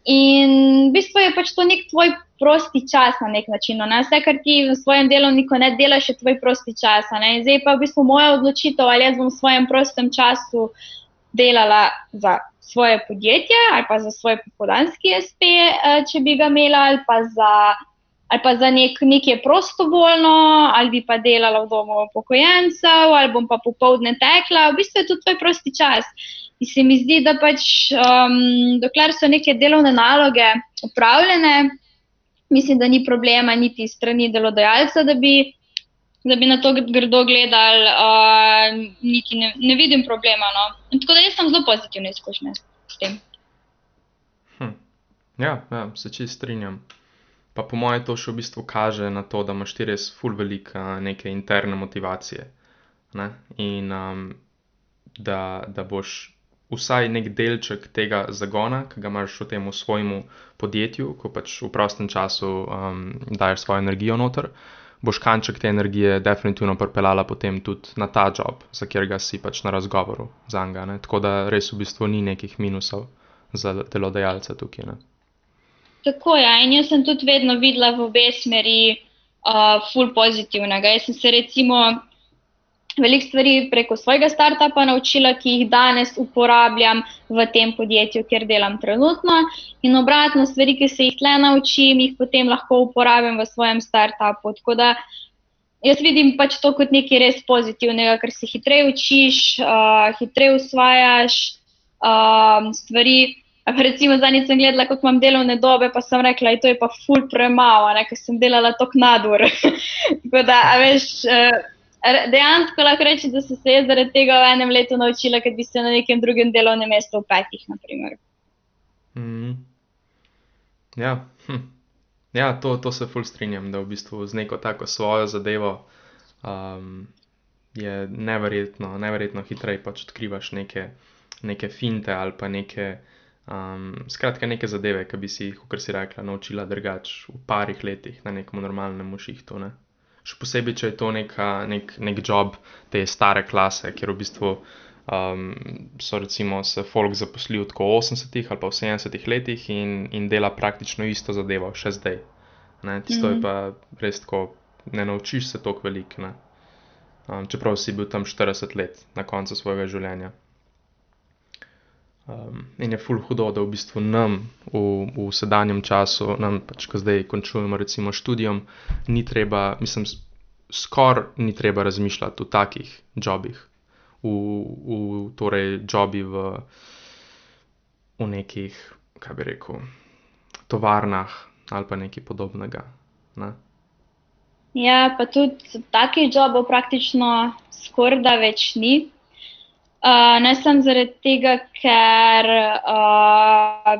in v bistvu je pač to nek tvoj prosti čas na nek način. Ne? Vse, kar ti v svojem delovniku ne delaš, je tvoj prosti čas. Zdaj pa v bistvu moja odločitev, ali jaz bom v svojem prostem času delala za svoje podjetje ali pa za svoj popodanski SP, eh, če bi ga imela, ali pa za, ali pa za nek, nekaj prostovoljno, ali bi pa delala v domu upokojencev, ali bom pa popovdne tekla. V bistvu je to tvoj prosti čas. In se mi zdi, da pač, um, dokler so neke delovne naloge upravljene, mislim, da ni problema niti strani delodajalca, da bi, da bi na to grdo gledali, uh, niti ne, ne vidim problema. No. Tako da jaz sem zelo pozitivna izkušnja s tem. Hm. Ja, ja, se čist strinjam. Pa po mojem to še v bistvu kaže na to, da imaš ti res full velike neke interne motivacije. Ne? In um, da, da boš vsaj nek delček tega zagona, ki ga imaš v tem svojem podjetju, ko pač v prostem času um, daješ svojo energijo noter, boš kanček te energije definitivno pripeljala potem tudi na ta job, za katerega si pač na razgovoru z Anga. Ne? Tako da res v bistvu ni nekih minusov za delodajalce tukaj. Ne? Tako je, ja. in jaz sem tudi vedno videla v obe smeri uh, ful pozitivnega. Jaz sem se recimo veliko stvari preko svojega startupa naučila, ki jih danes uporabljam v tem podjetju, kjer delam trenutno. In obratno, stvari, ki se jih tle naučim, jih potem lahko uporabim v svojem startupu. Tako da jaz vidim pač to kot nekaj res pozitivnega, ker se hitreje učiš, uh, hitreje usvajaš uh, stvari. Recimo, zdaj sem gledala, kako imam delovne dobe, pa sem rekla, da je pa ful premalo, ker sem delala tok nadur. [laughs] Tako da, veš. Uh, dejansko lahko rečem, da sem se jaz zaradi tega v enem letu naučila, ker bi se na nekem drugem delovnem mestu v petih. Mm. Ja, hm. ja to, to se ful strinjam, da v bistvu z neko tako svojo zadevo um, je neverjetno, neverjetno hitreje pač odkrivaš neke, neke finte ali pa neke. Um, skratka, neke zadeve, ki bi si jih, kot si rekla, naučila drugače v parih letih na nekem normalnem šihtu. Ne? še posebej, če je to neka, nek, nek job te stare klase, kjer v bistvu um, so recimo se folk zaposlili v 80-ih ali pa v 70-ih letih in, in dela praktično isto zadevo še zdaj. Ne? Tisto mm -hmm. je pa res tako, ne naučiš se toliko velik. Um, čeprav si bil tam 40 let na koncu svojega življenja. Um, in je ful hudo, da v bistvu nam v, v sedanjem času, nam pač, ko zdaj končujemo recimo študijom, ni treba, mislim, skoraj ni treba razmišljati v takih jobih, v, v torej jobi v, v nekih, kaj bi rekel, tovarnah ali pa nekaj podobnega. Ne? Ja, pa tudi takih jobov praktično skoraj da več ni. Ne samo zaradi tega, ker uh,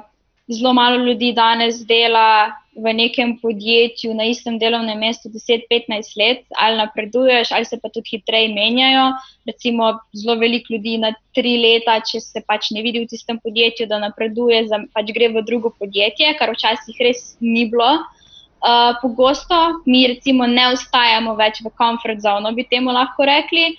zelo malo ljudi danes dela v nekem podjetju na istem delovnem mestu 10-15 let, ali napreduješ, ali se pa tudi hitreje menjajo. Recimo, zelo veliko ljudi na tri leta, če se pač ne vidi v tistem podjetju, da napreduje, za, pač gre v drugo podjetje, kar včasih res ni bilo. Uh, pogosto mi recimo ne ostajamo več v comfort zonu, bi temu lahko rekli.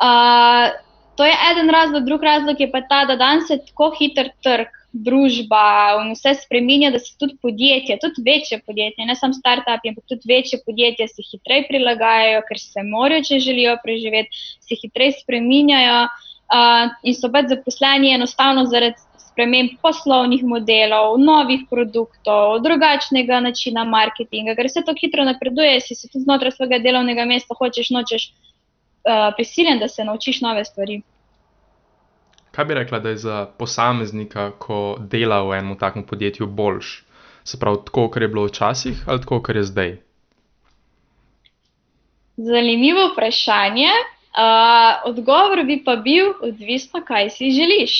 Uh, to je eden razlog, drug razlog je pa ta, da danes je tako hiter trg družba in vse spremenja, da se tudi podjetja, tudi večje podjetje, ne samo start-upi, ampak tudi večje podjetja se hitreje prilagajajo, ker se morajo, če želijo preživeti, se hitreje spremenjajo uh, in so pač zaposleni enostavno zaradi sprememb poslovnih modelov, novih produktov, drugačnega načina marketinga, ker se to hitro napreduje, si tudi znotraj svojega delovnega mesta hočeš, nočeš uh, prisiljen, da se naučiš nove stvari. Kaj bi rekla, da je za posameznika, ko dela v enem takem podjetju, boljš? Se pravi, tako, kot je bilo včasih, ali tako, kot je zdaj? Zanimivo vprašanje. Uh, odgovor bi pa bil, odvisno, kaj si želiš.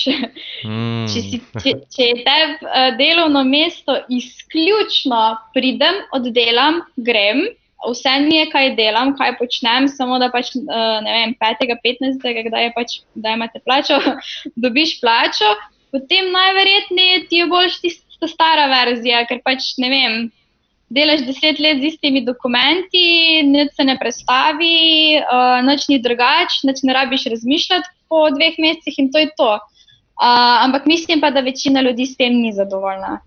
Mm. če, si, če, če je te uh, delovno mesto izključno pridem, oddelam, grem, vse je, kaj delam, kaj počnem, samo da pač, uh, ne vem, 5. 15. kdaj je pač, da imate plačo, [laughs] dobiš plačo, potem najverjetneje ti je boljš tista stara verzija, ker pač ne vem. Delaš deset let z istimi dokumenti, nič se ne predstavi, uh, nič ni drugače, nič ne rabiš razmišljati po dveh mesecih in to je to. Uh, ampak mislim pa, da večina ljudi s tem ni zadovoljna.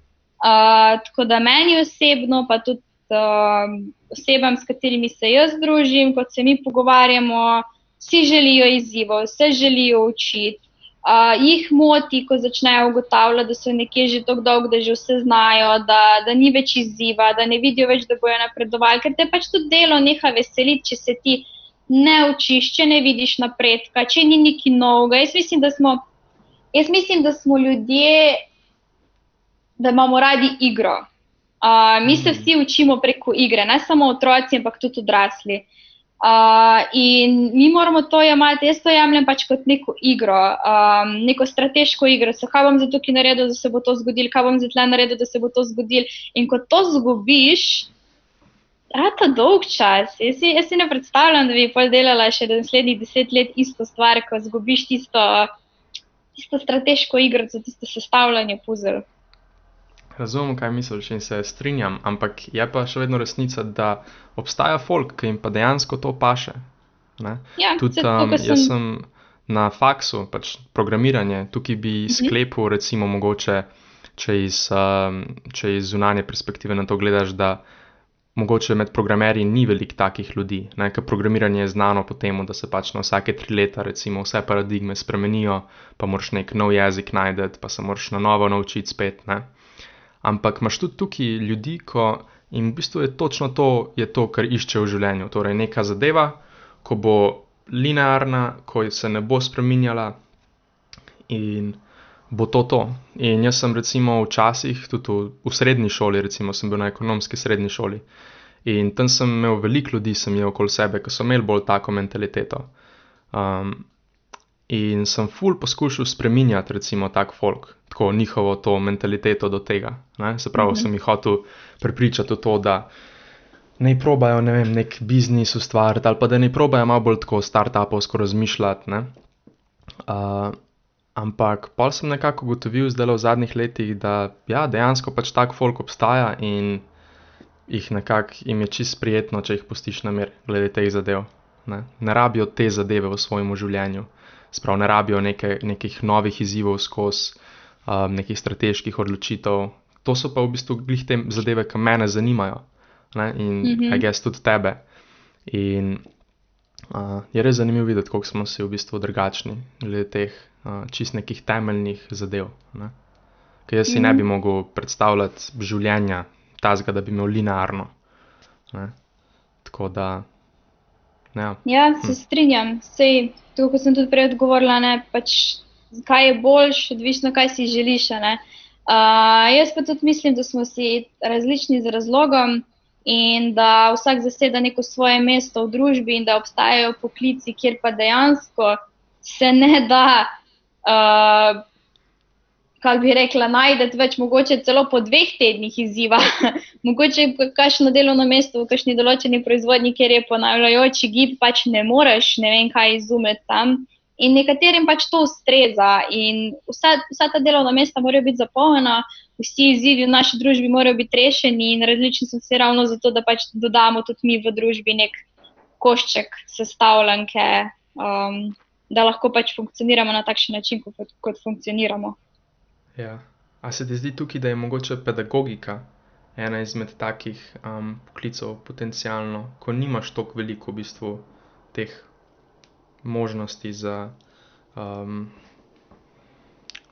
Uh, tako da meni osebno, pa tudi uh, osebam, s katerimi se jaz družim, kot se mi pogovarjamo, vsi želijo izzivov, vse želijo učiti. Uh, jih moti, ko začnejo ugotavljati, da so nekje že tako dolgo, da že vse znajo, da, da ni več izziva, da ne vidijo več, da bojo napredovali, ker te pač tudi delo neha veseliti, če se ti ne učiš, če ne vidiš napredka, če ni neki novega. Jaz mislim, da smo, mislim, da smo ljudje, da imamo radi igro. Uh, mi se vsi učimo preko igre, ne samo otroci, ampak tudi odrasli. Uh, in mi moramo to jemati, jaz to jemljem pač kot neko igro, um, neko strateško igro. Se, kaj bom za to naredil, da se bo to zgodilo, kaj bom za tle naredil, da se bo to zgodilo. In ko to zgubiš, rata dolg čas. Jaz si, jaz si ne predstavljam, da bi pol delala še naslednjih deset let isto stvar, ko zgubiš tisto, tisto strateško igro, tisto sestavljanje puzzle. Razumem, kaj misliš in se strinjam, ampak je pa še vedno resnica, da obstaja folk, ki jim pa dejansko to paše. Ja, Tudi um, jaz sem na faksu, pač programiranje, tukaj bi mhm. sklepal, recimo, mogoče, če iz, um, če iz zunanje perspektive na to gledaš, da mogoče med programerji ni veliko takih ljudi, ker programiranje je znano po tem, da se pač na vsake tri leta, recimo, vse paradigme spremenijo, pa moraš nek nov jezik najti, pa se moraš na novo naučiti spet. Ne? Ampak imaš tudi tukaj ljudi, ko jim v bistvu je točno to, je to, kar iščejo v življenju. Torej, neka zadeva, ko bo linearna, ko se ne bo spremenjala in bo to to. In jaz sem recimo včasih, tudi v, v srednji šoli, recimo sem bil na ekonomski srednji šoli. In tam sem imel veliko ljudi, sem imel okoli sebe, ki so imeli bolj tako mentaliteto. Um, in sem ful poskušal spremenjati, recimo, tak folk, tako njihovo to mentaliteto do tega. Ne? Se pravi, mm -hmm. sem jih hotel prepričati v to, da ne probajo ne vem, nek biznis ustvariti ali pa da ne probajo malo bolj tako start-upovsko razmišljati. Uh, ampak pol sem nekako ugotovil zdaj v zadnjih letih, da ja, dejansko pač tak folk obstaja in jih nekako jim je čist prijetno, če jih pustiš na mir, glede teh zadev. Ne? ne rabijo te zadeve v svojem življenju, sprav ne rabijo neke, nekih novih izzivov skozi um, nekih strateških odločitev. To so pa v bistvu glih te zadeve, ki me zanimajo ne? in mm -hmm. gess tudi tebe. In uh, je res zanimivo videti, kako smo si v bistvu drugačni glede teh uh, čist nekih temeljnih zadev. Ne? Ker jaz si mm -hmm. ne bi mhm. mogel predstavljati življenja tazga, da bi imel linearno. Ne? Tako da, Ja, Ja, se strinjam. Sej, tako kot sem tudi prej odgovorila, ne, pač, kaj je boljš, odvisno, kaj si želiš. ne. Uh, jaz pa tudi mislim, da smo si različni z razlogom in da vsak zaseda neko svoje mesto v družbi in da obstajajo poklici, kjer pa dejansko se ne da, uh, kako bi rekla, najdete več, mogoče celo po dveh tednih izziva. [laughs] mogoče kakšno delovno mesto v kakšni določeni proizvodnji, kjer je ponavljajoči gib, pač ne moreš, ne vem kaj izumeti tam. In nekaterim pač to ustreza, in vsa, vsa ta delovna mesta morajo biti zapolnjena, vsi izzivi v naši družbi morajo biti rešeni, in različni smo se ravno zato, da pač dodamo tudi mi v družbi nek košček sestavljanke, um, da lahko pač funkcioniramo na takšen način, kot, kot funkcioniramo. Ja. A se ti zdi tukaj, da je mogoče pedagogika ena izmed takih um, poklicev, potencialno, ko nimaš tako veliko v bistvu teh možnosti za um,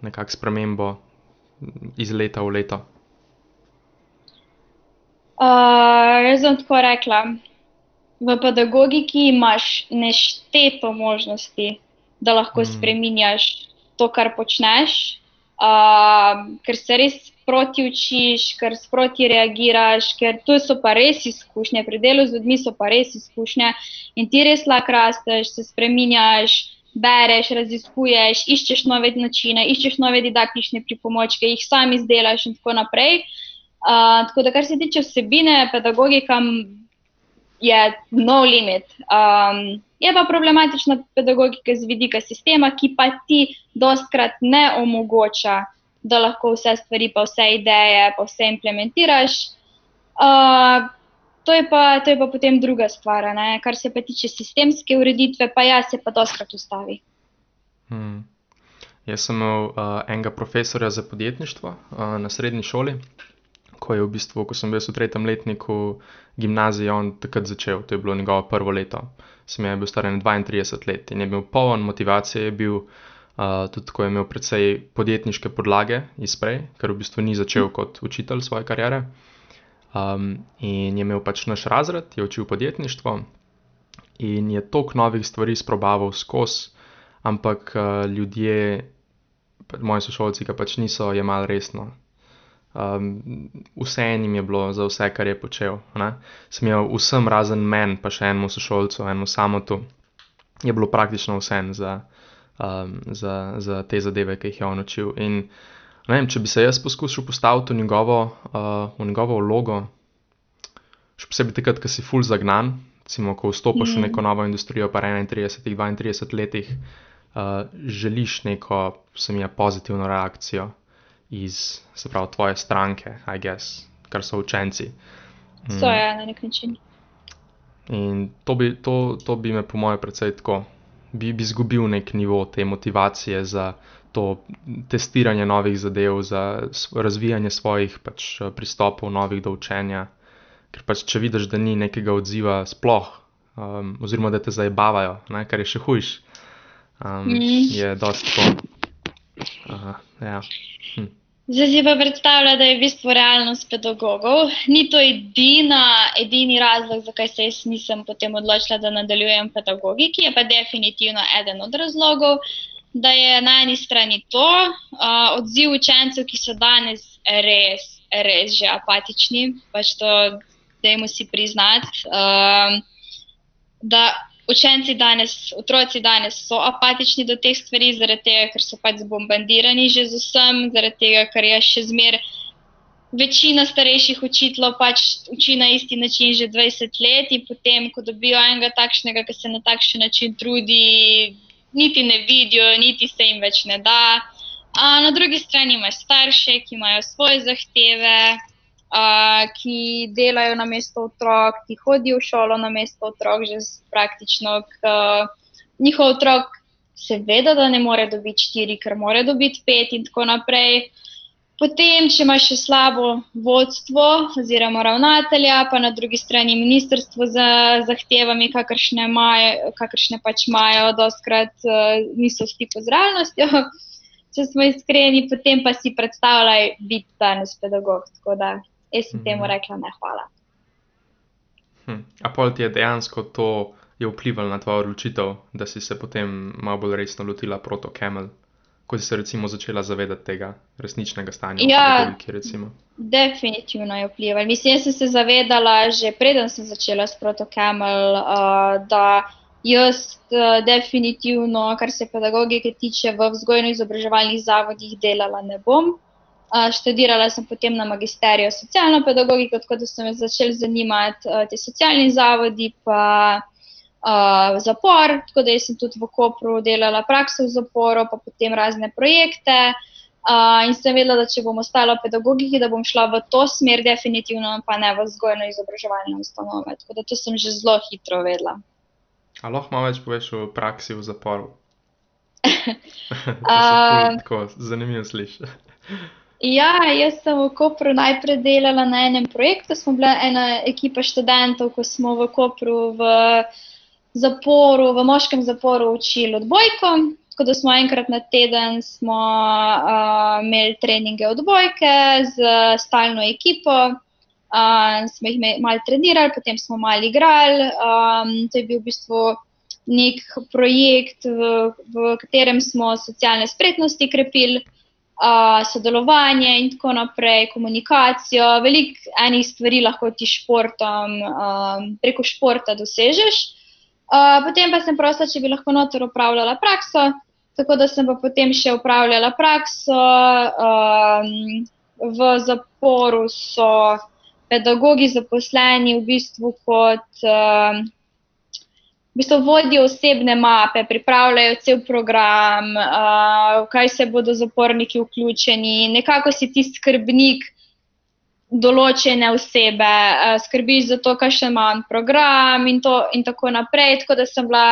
nekakšno spremembo iz leta v leto? Uh, jaz bom tako rekla. V pedagogiki imaš nešteto možnosti, da lahko mm. spremenjaš to, kar počneš, uh, ker se res sproti učiš, ker sproti reagiraš, ker tu so pa res izkušnje, pri delu z ljudmi so pa res izkušnje in ti res lahko rasteš, se spremenjaš. Bereš, raziskuješ, iščeš nove načine, iščeš nove didaktične pripomočke, jih sam izdelaš, in tako naprej. Uh, tako da, kar se tiče vsebine, pedagogika je no limit. Um, je pa problematična pedagogika z vidika sistema, ki pa ti dostkrat ne omogoča, da lahko vse stvari, pa vse ideje, pa vse implementiraš. Uh, to, je pa, to je pa potem druga stvar. ne. Kar se pa tiče sistemske ureditve, pa ja, se pa dostkrat ustavi. Hmm. Jaz sem imel uh, enega profesorja za podjetništvo uh, na srednji šoli, ko je v bistvu, ko sem bil v tretjem letniku gimnazije, on takrat začel, to je bilo njegovo prvo leto. Sem je bil star 32 let in je bil poln motivacije, je bil uh, tudi ko je imel precej podjetniške podlage izprej, ker v bistvu ni začel kot učitelj svoje kariere. Um, in je imel pač naš razred, je učil podjetništvo in je toliko novih stvari sprobaval skozi, ampak uh, ljudje, pa moji sošolci, ga pač niso jemali resno. Um, vse enim je bilo za vse, kar je počel. Ne? Sem imel vsem razen meni, pa še enemu sošolcu, enemu samotu, je bilo praktično vse za, um, za, za te zadeve, ki jih je on učil. In ne vem, če bi se jaz poskušal postaviti v njegovo, uh, v njegovo vlogo, še posebej takrat, ko si full zagnan, recimo, ko vstopiš mm. v Mhm. neko novo industrijo, pa 31, 32 letih, uh, želiš neko, se mi je, pozitivno reakcijo iz, se pravi, tvoje stranke, I guess, kar so učenci. Mm. To je na nek način. In to bi, to, to bi me, po mojem, precej tako, bi, bi izgubil nek nivo te motivacije za to testiranje novih zadev, za razvijanje svojih pač, pristopov, novih do učenja. Ker pač, če vidiš, da ni nekega odziva sploh, um, oziroma da te zabavajo, kar je še hujš, um, Mhm. je dosti tako. Uh, ja. hm. Zdaj si pa predstavlja, da je v bistvu realnost pedagogov. Ni to edina, edini razlog, zakaj se jaz nisem potem odločila, da nadaljujem pedagogiki, je pa definitivno eden od razlogov, da je na eni strani to uh, odziv učencev, ki so danes res, res že apatični, pač to dajmo si priznati. Um, da učenci danes, otroci danes so apatični do teh stvari, zaradi tega, ker so pač zbombardirani že z vsem, zaradi tega, ker je še zmer večina starejših učiteljev pač uči na isti način že 20 let in potem, ko dobijo enega takšnega, ki se na takšen način trudi, niti ne vidijo, niti se jim več ne da. A na drugi strani imaš starše, ki imajo svoje zahteve, a, ki delajo na mesto otrok, ki hodijo v šolo na mesto otrok, že praktično. K, njihov otrok seveda, da ne more dobiti štiri, ker mora dobiti pet in tako naprej. Potem, če imaš še slabo vodstvo oziroma ravnatelja, pa na drugi strani ministrstvo z zahtevami, kakršne, imajo, kakršne pač imajo, doskrat uh, niso v stiku z realnostjo, [laughs] če smo iskreni, potem pa si predstavljaj biti danes pedagog. Tako da jaz sem Mhm. temu rekla ne hvala. Hm. A pol ti je dejansko to je vplivalo na tvojo odločitev, da si se potem malo bolj resno lotila proto Camel? Ko si se recimo začela zavedati tega resničnega stanja Ja. pedagogiki, recimo. Definitivno je vplival. Mislim, jaz sem se zavedala, že preden sem začela s Protocamel, uh, da jaz uh, definitivno, kar se pedagogike tiče, v vzgojno-izobraževalnih zavodih delala ne bom. Uh, študirala sem potem na magisteriju socialno pedagogiko, tako da so me začeli zanimati uh, ti socialni zavodi, pa uh, zapor, tako da sem tudi v Kopru delala prakso v zaporu, pa potem razne projekte. Uh, in sem vedela, da če bom ostala v pedagogiki, da bom šla v to smer, definitivno pa ne v vzgojno-izobraževalne ustanove. Tako da to sem že zelo hitro vedela. A lahko malo več poveš o praksi v zaporu? [laughs] [laughs] A- Tako zanimivo sliši. Ja, jaz sem v Kopru najprej delala na enem projektu. Smo bile ena ekipa študentov, ko smo v Kopru v zaporu, v moškem zaporu učili odbojko. Tako da smo enkrat na teden smo, uh, imeli treninge odbojke z stalno ekipo. Uh, smo jih malo trenirali, potem smo malo igrali. Um, to je bil v bistvu nek projekt, v, v katerem smo socialne spretnosti krepili uh, sodelovanje in tako naprej, komunikacijo. Veliko enih stvari lahko ti športom, um, preko športa dosežeš. Uh, potem pa sem prosila, če bi lahko noter upravljala prakso, tako da sem pa potem še upravljala prakso. Um, v zaporu so pedagogi zaposleni v bistvu kot. Um, v bistvu vodijo osebne mape, pripravljajo cel program, uh, kaj se bodo zaporniki vključeni, nekako si ti skrbnik določene osebe, uh, skrbiš za to, kakšen ima on program in, to, in tako naprej. Tako da sem bila,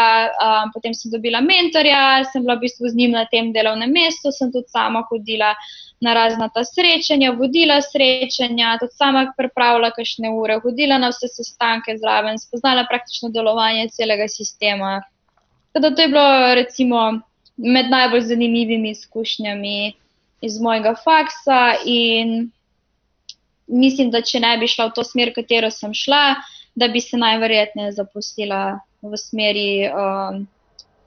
um, potem sem dobila mentorja, sem bila v bistvu z njim na tem delovnem mestu, sem tudi sama hodila na razna ta srečanja, vodila srečanja, tudi sama pripravila kakšne ure, hodila na vse sestanke zraven, spoznala praktično delovanje celega sistema. Tako da je bilo recimo med najbolj zanimivimi izkušnjami iz mojega faksa in mislim, da če ne bi šla v to smer, katero sem šla, da bi se najverjetneje zaposlila v smeri um,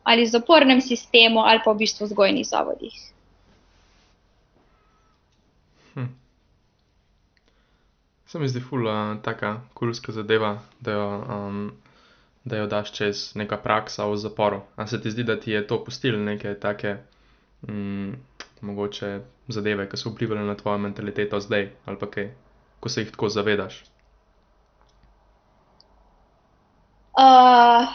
ali zapornem sistemu ali pa v bistvu vzgojnih zavodih. Hm. Se mi zdi ful uh, taka kulska zadeva, da jo, um, da jo daš čez neka praksa v zaporu. A se ti zdi, da ti je to pustilo neke take mm, mogoče zadeve, ki so vplivali na tvojo mentaliteto zdaj ali pa kaj, ko se jih tako zavedaš? Uh,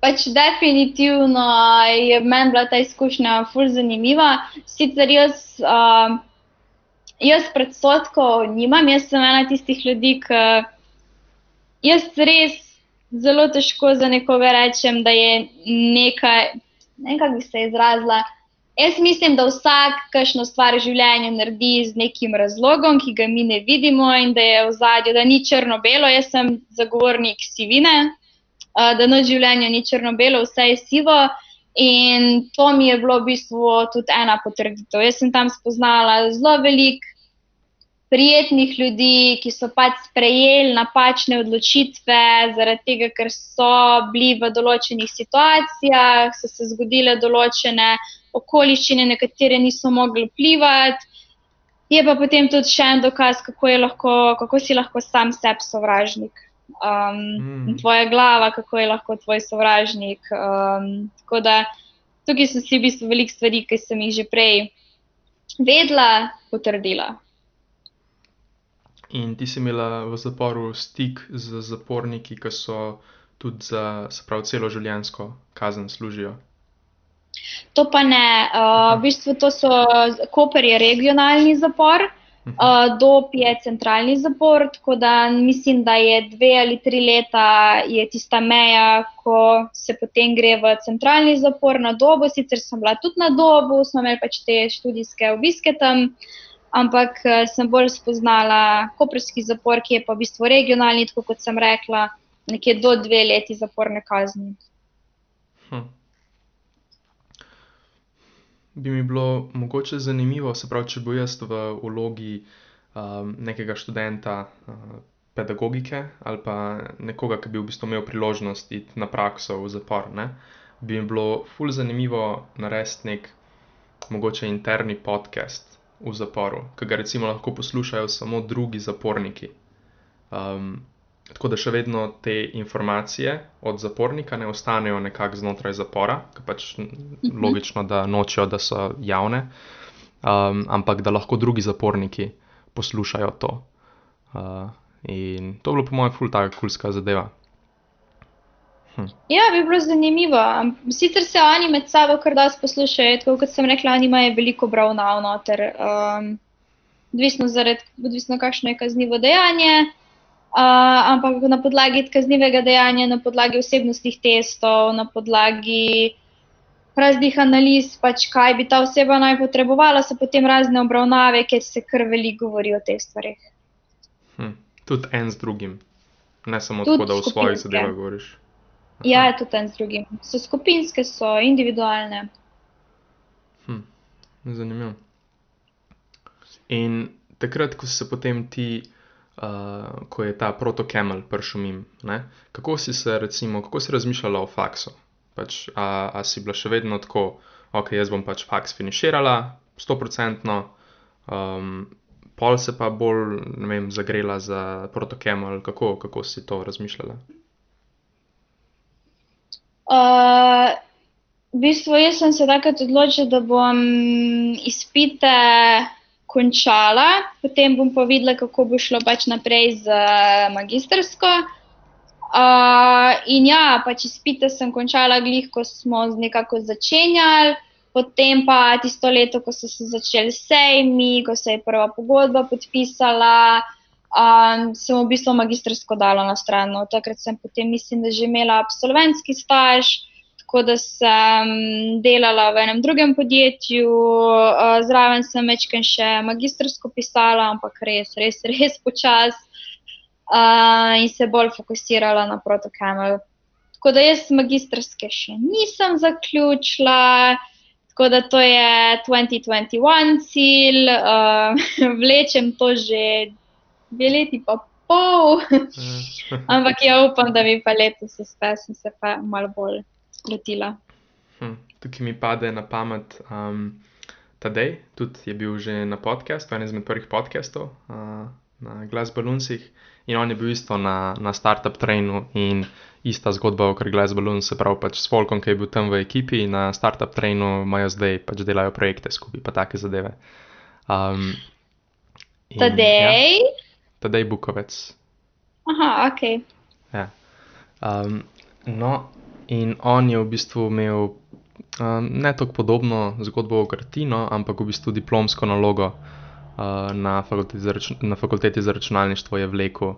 pač definitivno je meni bila ta izkušnja ful zanimiva. Sicer jaz, uh, jaz predsotkov nimam, jaz sem ena tistih ljudi, ki jaz res zelo težko za nekoga rečem, da je nekaj, ne vem, kako bi se izrazila. Jaz mislim, da vsak kakšno stvar v življenju naredi z nekim razlogom, ki ga mi ne vidimo in da je v zadju, da ni črno-belo. Jaz sem zagovornik sivine, da noč življenja ni črno-belo, vse je sivo. In to mi je bilo v bistvu tudi ena potrditev. Jaz sem tam spoznala zelo veliko prijetnih ljudi, ki so pač sprejeli napačne odločitve, zaradi tega, ker so bili v določenih situacijah, so se zgodile določene okoliščine, na katere niso mogli vplivati. Je pa potem tudi še en dokaz, kako, je lahko, kako si lahko sam sebi sovražnik. Um, Mm. Tvoja glava, kako je lahko tvoj sovražnik. Um, tako da tukaj so si v bistvu veliko stvari, ki sem jih že prej vedela, potrdila. In ti si imela v zaporu stik z zaporniki, ki so tudi za, se pravi, celo življenjsko kazen služijo. To pa ne. Uh, v bistvu to so, Koper je regionalni zapor, Mhm. uh, Dob je centralni zapor, tako da mislim, da je dve ali tri leta je tista meja, ko se potem gre v centralni zapor na Dobu. Sicer sem bila tudi na Dobu, smo imeli pač te študijske obiske tam, ampak eh, sem bolj spoznala koperski zapor, ki je pa v bistvu regionalni, tako kot sem rekla, nekje do dve leti zaporne kazni. Hm. Bi mi bilo mogoče zanimivo, se pravi, če bo jaz v vlogi um, nekega študenta uh, pedagogike ali pa nekoga, ki bi v bistvu imel priložnost iti na prakso v zapor, ne, bi jim bilo ful zanimivo narediti nek mogoče interni podcast v zaporu, ki ga recimo lahko poslušajo samo drugi zaporniki. Um, tako da še vedno te informacije od zapornika ne ostanejo nekako znotraj zapora, ker pač Mhm. logično, da nočejo, da so javne, um, ampak da lahko drugi zaporniki poslušajo to. Uh, in to je bilo, po mojem, ful taka kulska zadeva. Ja, bi bilo zanimivo. Sicer se oni med sabo kar dosti poslušajo, tako kot sem rekla, oni imajo veliko obravnav noter. Um, odvisno, zaradi, odvisno kakšno je kaznivo dejanje, uh, ampak na podlagi kaznivega dejanja, na podlagi osebnostnih testov, na podlagi raznih analiz, pač kaj bi ta oseba naj potrebovala, so potem razne obravnave, kjer se kar veliko govori o teh stvareh. Hm. Tudi en z drugim, ne samo Tudi tako, da v skupinske. zadevah govoriš. Ja, tudi en z drugim. So skupinske, so individualne. Hm, zanimivo. In takrat, ko se potem ti, uh, ko je ta protokemelj prišel mim, ne, kako si se, recimo, kako si razmišljala o faksu? Pač, a, a si bila še vedno tako, ok, jaz bom pač faks finiširala, stoprocentno, um, pol se pa bolj, ne vem, zagrela za protokemelj, kako, kako si to razmišljala? Uh, v bistvu jaz sem se takrat odločila, da bom izpite končala, potem bom pa videla, kako bo šlo pač naprej z magistrsko. Uh, in ja, pač izpite sem končala glih, ko smo nekako začenjali, potem pa tisto leto, ko so se začeli sejmi, ko se je prva pogodba podpisala, um, sem v bistvu magistrsko dala na stran. No, takrat sem potem, mislim, da že imela absolventski staž, tako da sem delala v enem drugem podjetju, uh, zraven sem večkrat še magistrsko pisala, ampak res, res, res počasi uh, in se bolj fokusirala na protokamel. Tako da jaz magistrske še nisem zaključila, tako da to je 2021 cilj, uh, [laughs] vlečem to že dve leti pa pol, [laughs] ampak ja upam, da bi pa letos uspel, sem se pa malo bolj lotila. Hm, tukaj mi pade na pamet um, Tadej, tudi je bil že na podkastu, en izmed prvih podkastov uh, na Glass Balloonsih. In on je bil isto na, na startup trainu in ista zgodba, Glass Balloons, se pravi, pač s Folkom, ki je bil tam v ekipi, na startup trainu imajo zdaj pač delajo projekte skupaj, pa take zadeve. Um, in, Ja, Tadej, Bukovec. aha, ok. Ja. Um, no, in on je v bistvu imel um, ne tako podobno zgodbo o kartino, ampak v bistvu diplomsko nalogo uh, na, fakulteti za račun, na fakulteti za računalništvo je vlekel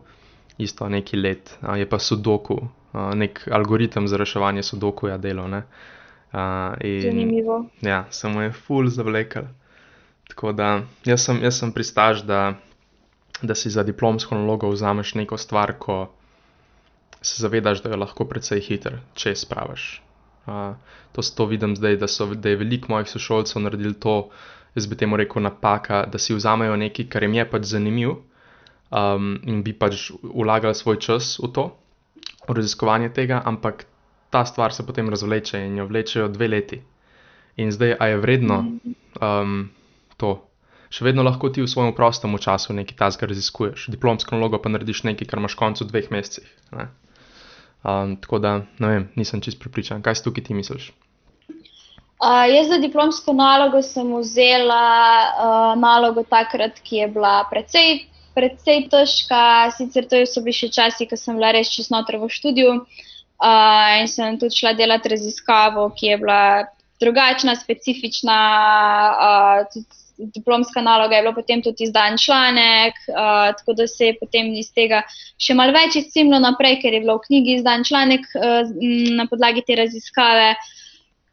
isto neki let, uh, je pa sudoku, uh, nek algoritem za reševanje sudokuja delo. Ne? Uh, in, Zanimivo. Ja, samo je full zavlekel. Tako da jaz sem, jaz sem pristaž, da, da si za diplomsko nalogo vzameš neko stvar, ko se zavedaš, da jo lahko precej hiter, če spraviš. Uh, to, to vidim zdaj, da, so, da je veliko mojih sošolcev naredili to, jaz bi temu rekel napaka, da si vzamejo nekaj, kar jim je pač zanimivo um, in bi pač vlagali svoj čas v to, v raziskovanje tega, ampak ta stvar se potem razvleče in jo vlečejo dve leti. In zdaj, a je vredno um, to? Še vedno lahko ti v svojem prostem času nekaj tasga raziskuješ, diplomsko nalogo pa narediš nekaj, kar imaš v koncu dveh mesecih. ne. Um, tako da, ne vem, nisem čist pripričan. Kaj si tukaj ti misliš? Uh, jaz za diplomsko nalogo sem vzela uh, nalogo takrat, ki je bila precej, precej težka. Sicer to so bili še časi, ko sem bila res čisto v študiju uh, in sem tudi šla delati raziskavo, ki je bila drugačna, specifična. Uh, tudi diplomska naloga je bila potem tudi izdan članek, uh, tako da se je potem iz tega še malo več izcimlo naprej, ker je bilo v knjigi izdan članek uh, na podlagi te raziskave.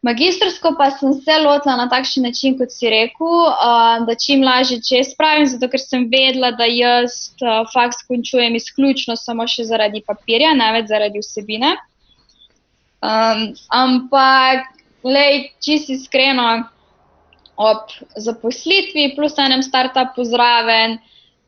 Magistrsko pa sem se lotila na takšen način, kot si rekel, uh, da čim lažje čez spravim, zato ker sem vedela, da jaz uh, faks končujem izključno samo še zaradi papirja, ne več zaradi vsebine. Um, ampak, lej, čist iskreno, ob zaposlitvi plus enem startupu zraven,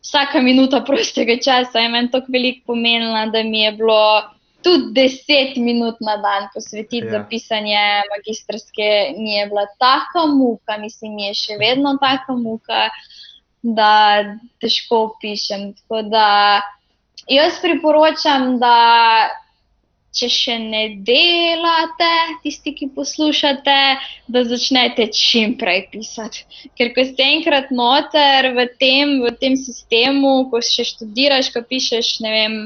vsaka minuta prostega časa je meni tako veliko pomenila, da mi je bilo tudi deset minut na dan posvetiti ja. za pisanje magistrske, mi je bila taka muka, mislim, mi je še vedno taka muka, da težko pišem. Tako da jaz priporočam, da če še ne delate, tisti, ki poslušate, da začnete čim prej pisati. Ker ko ste enkrat noter v tem, v tem sistemu, ko še študiraš, ko pišeš, ne vem.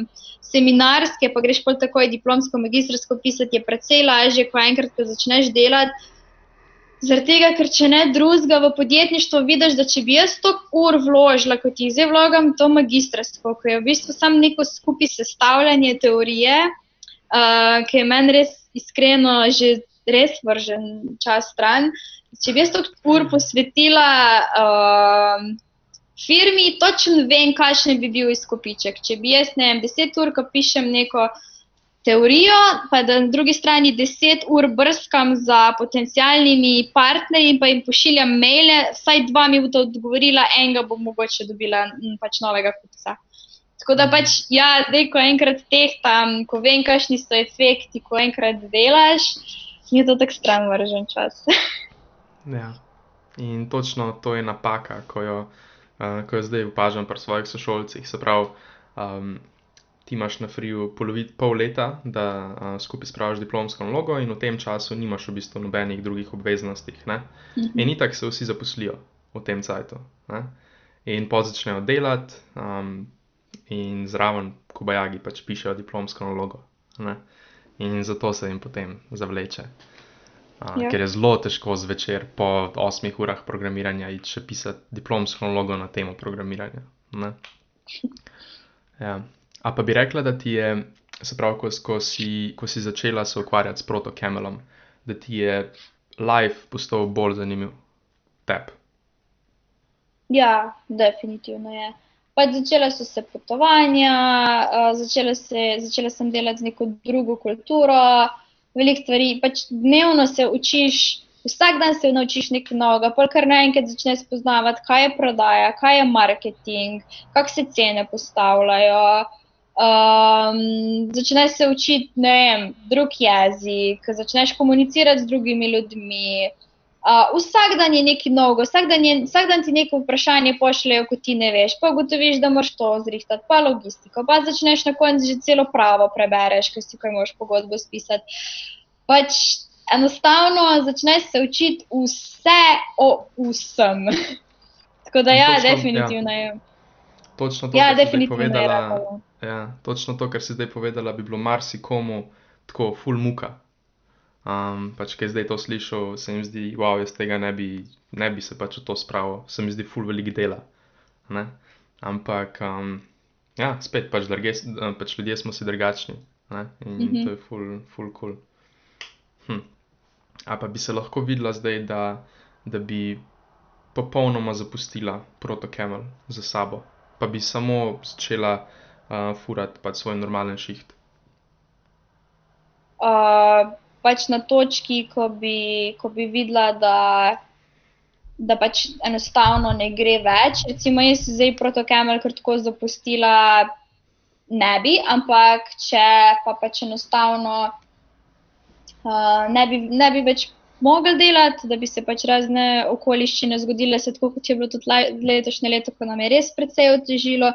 Seminarske, pa greš pa takoj diplomsko, magistrsko pisati, je precej lažje, ko enkrat, ko začneš delati. Zaradi tega, ker če ne drugega v podjetništvu, vidiš, da če bi jaz to ur vložila, kot ti zdaj vlogam, to magistrsko, ko je v bistvu samo neko skupaj sestavljanje teorije, uh, ki je meni res iskreno že res vržen čas stran. Če bi jaz to ur posvetila uh, firmi, točno vem, kakšen bi bil izkupiček. Če bi jaz, ne vem, deset ur, ko pišem neko teorijo, pa da na drugi strani deset ur brskam za potencijalnimi partnerji in pa jim pošiljam maile, vsaj dva mi bo to odgovorila, enega bom mogoče dobila pač novega kupca. Tako da pač, ja, zdaj, ko enkrat tehtam, ko vem, kakšni so efekti, ko enkrat delaš, mi je to tako stran vržen čas. [laughs] ja. In točno to je napaka, ko jo, uh, ko jo zdaj opažam pri svojih sošolcih. Se pravi, um, ti imaš na friju pol leta, da uh, skupaj spraviš diplomsko nalogo, in v tem času nimaš v bistvu nobenih drugih obveznosti. Mm -hmm. In itak se vsi zaposlijo v tem cajtu. In pa začnejo delati. Um, in zraven Kubajagi pač pišejo diplomsko nalogo. Ne? In zato se jim potem zavleče. Uh, ja. Ker je zelo težko zvečer po osmih urah programiranja iti še pisati diplomsko nalogo na temo programiranja. Ja. A pa bi rekla, da ti je, se pravi, ko, ko, si, ko si začela se ukvarjati s protokemelom, da ti je life postal bolj zanimiv tep. Ja, definitivno je. Pač začela so se potovanja, uh, začela, se, začela sem delati z neko drugo kulturo, veliko stvari. Pač dnevno se učiš, vsak dan se naučiš nekaj novega, pa kar naenkrat začneš spoznavati, kaj je prodaja, kaj je marketing, kako se cene postavljajo. Um, začneš se učiti, ne vem, drug jezik, začneš komunicirati z drugimi ljudmi. Uh, vsak dan je nekaj novega, vsak, vsak dan ti neko vprašanje pošljejo, ko ti ne veš. Pa ugotoviš, da moraš to zrihtati, pa logistiko. Pa začneš na koncu že celo pravo prebereš, ker si kaj moš pogodbo spisati. Pač enostavno začneš se učiti vse o vsem. [laughs] Tako da, ja, točno, definitivno ja. je. Točno to, ja, kar si povedala. Ja, točno to, kar si zdaj povedala, bi bilo marsikomu tako full muka. Um, pač, ki je zdaj to slišal, se mi zdi, wow, jaz tega ne bi, ne bi se pač v to spravil, se mi zdi, ful velik dela. Ne? Ampak, um, ja, spet pač, drge, pač ljudje smo si drugačni ne? in mm -hmm. to je ful, ful cool. Hm. A pa bi se lahko videla zdaj, da, da bi popolnoma zapustila protokemel za sabo, pa bi samo začela uh, furati pač svoj normalen šiht. Uh pač na točki, ko bi, ko bi videla, da, da pač enostavno ne gre več. Recimo, jaz se zdaj protokemelj kratko zapustila, ne bi, ampak če pa pač enostavno uh, ne, bi, ne bi več. Mogel delati, da bi se pač razne okoliščine zgodile, se tako kot je bilo tudi letošnje leto, ko nam je res precej otežilo,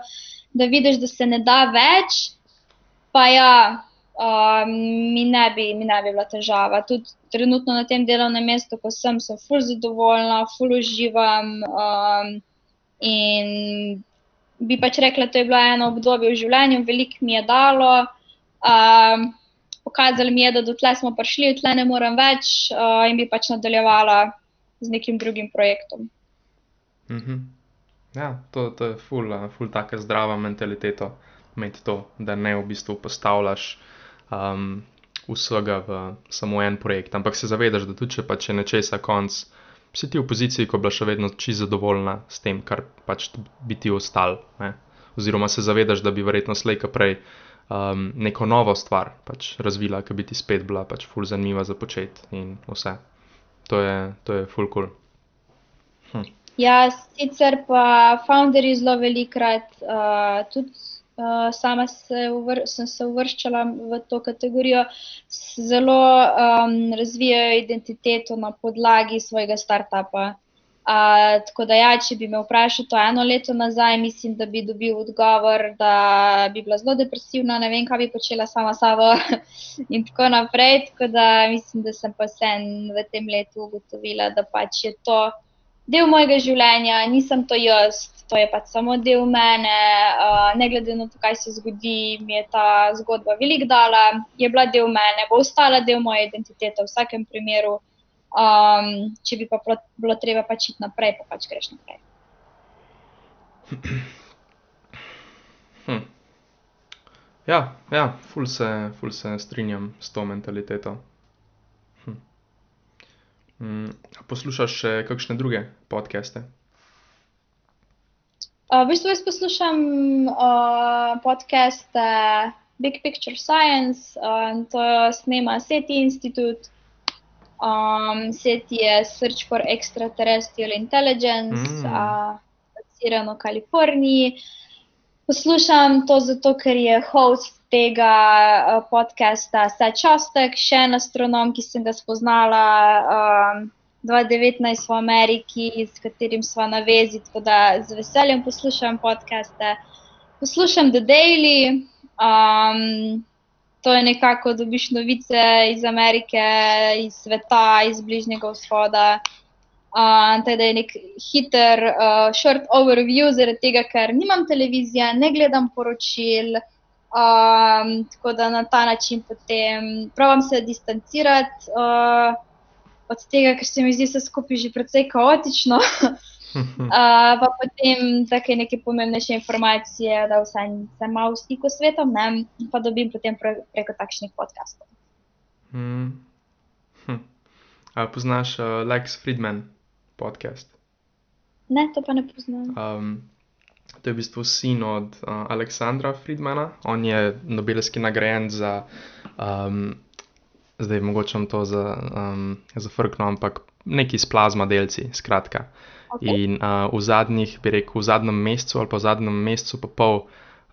da vidiš, da se ne da več. Pa ja, uh, mi, ne bi, mi ne bi bila težava. Tudi trenutno na tem delovnem mestu, ko sem, sem ful zadovoljna, ful uživam. Um, in bi pač rekla, da je bilo eno obdobje v življenju, veliko mi je dalo. Um, pokazali mi je, da do tle smo prišli, tle ne morem več uh, in bi pač nadaljevala z nekim drugim projektom. Mm -hmm. Ja, to, to je ful, ful taka zdrava mentaliteta, imeti to, da ne v bistvu postavljaš um, vsega v samo en projekt. Ampak se zavedaš, da tudi če pa če nečesa konc, si ti v poziciji, ko bi še vedno čisto zadovoljna s tem, kar pač bi ti ostal. Ne? Oziroma se zavedaš, da bi verjetno slejka prej um, neko novo stvar pač razvila, ki bi ti spet bila pač ful zanimiva za početi in vse. To je, to je ful cool. Hm. Ja, sicer pa founderji zelo velikrat, uh, tudi uh, sama se uvr sem se uvrščala v to kategorijo, zelo um, razvijajo identiteto na podlagi svojega startupa. Uh, tako da, ja, če bi me vprašal to eno leto nazaj, mislim, da bi dobil odgovor, da bi bila zelo depresivna, ne vem, kaj bi počela sama s sabo [laughs] in tako naprej. Tako da mislim, da sem pa se v tem letu ugotovila, da pač je to del mojega življenja, nisem to jaz, to je pač samo del mene. Uh, ne glede na to, kaj se zgodi, mi je ta zgodba velik dala, je bila del mene, bo ostala del moje identitete v vsakem primeru. Um, če bi pa bilo treba pač iti naprej, pa pač greš naprej. [clears throat] Hm. Ja, ja ful, se, ful se strinjam s to mentaliteto. Hm. Hm. Poslušaš še kakšne druge podcaste? Uh, v bistvu jaz poslušam uh, podcast uh, Big Picture Science, uh, to snema SETI Institute. Um, set je Search for Extraterrestrial Intelligence, mm. uh, v Kaliforniji. Poslušam to zato, ker je host tega uh, podcasta Seth Chostek, še en astronom, ki sem ga spoznala um, 2019 v Ameriki, s katerim smo na vezi, tako da z veseljem poslušam podcaste. Poslušam The Daily. Um, to je nekako, da dobiš novice iz Amerike, iz sveta, iz Bližnjega vzhoda. Uh, da je nek hiter, uh, short overview, zaradi tega, ker nimam televizije, ne gledam poročil. Um, tako da na ta način potem pravim se distancirati uh, od tega, ker se mi zdi vse skupaj že precej kaotično. [laughs] [laughs] Uh, pa potem take neke pomembnejše informacije, da vsaj sem malo v stiku s svetom, ne, pa dobim potem pre, preko takšnih podkastov. Hmm. Hm. A poznaš uh, Lex Friedman podcast? Ne, to pa ne poznam. Um, to je v bistvu sin od uh, Aleksandra Friedmana. On je Nobelski nagrajen za, um, zdaj mogoče vam to za ampak neki s plazma delci, skratka. Okay. In uh, v zadnjih, bi rekel, v zadnjem mesecu ali pa v zadnjem mesecu, pa pol,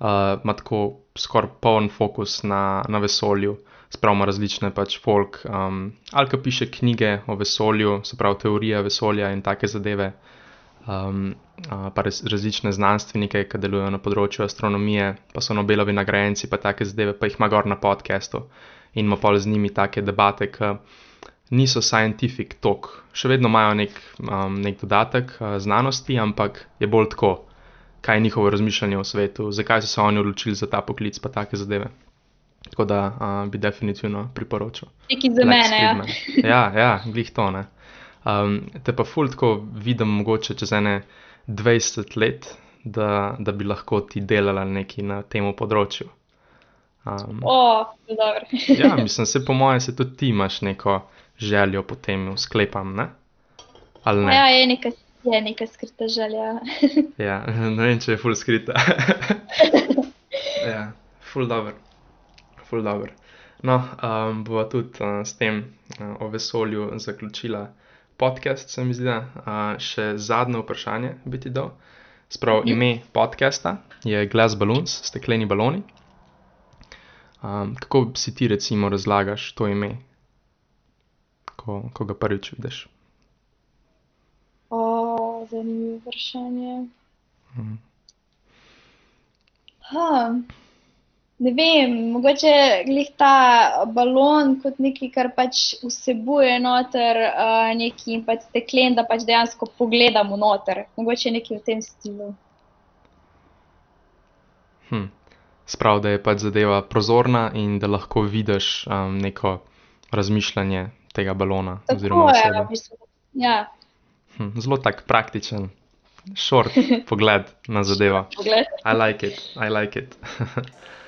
uh, ima tako skoraj poln fokus na, na vesolju. Spravimo različne pač folk, um, ali pa piše knjige o vesolju, se pravi teorije vesolja in take zadeve. Um, uh, pa raz, različne znanstvenike, ki delujejo na področju astronomije, pa so Nobelovi nagrajenci, pa take zadeve, pa jih ima gor na podkastu in ima pa z njimi take debate, ki niso scientific tok, še vedno imajo nek, um, nek dodatek uh, znanosti, ampak je bolj tako, kaj je njihovo razmišljanje o svetu, zakaj so se oni odločili za ta poklic, pa take zadeve. Tako da uh, bi definitivno priporočil. Neki za Lex mene. Ja, ja, ja glih to ne. Um, te pa ful tako vidim, mogoče čez ene 20 let, da, da bi lahko ti delala nekaj na tem področju. Um, o, dobro. [laughs] ja, mislim, se po mojem, se tudi ti imaš neko željo potem sklepam. Ne? Ne? Ja, je neka, je neka skrita želja. [laughs] ja, [laughs] ne vem, če je full skrita. ja, full dobro. Full dobro. No, um, bova tudi uh, s tem uh, o vesolju zaključila podcast, se mi zdi, uh, še zadnje vprašanje bi ti dal. Sprav, mm. ime podcasta je Glass Balloons, stekleni baloni. Um, kako si ti, recimo, razlagaš to ime, ko, ko ga prvič vidiš? Zanimivo vprašanje. Hmm. Ha, ne vem, mogoče je ta balon kot nekaj, kar pač vsebuje noter uh, neki in pač steklen, da pač dejansko pogledamo noter. Mogoče nekaj v tem stilu. Hm. Sprav, da je pač zadeva prozorna in da lahko vidiš um, neko razmišljanje tega balona. Tako je, v bistvu. ja. hm, zelo tak praktičen, short [laughs] pogled na zadevo. I like it, I like it. [laughs]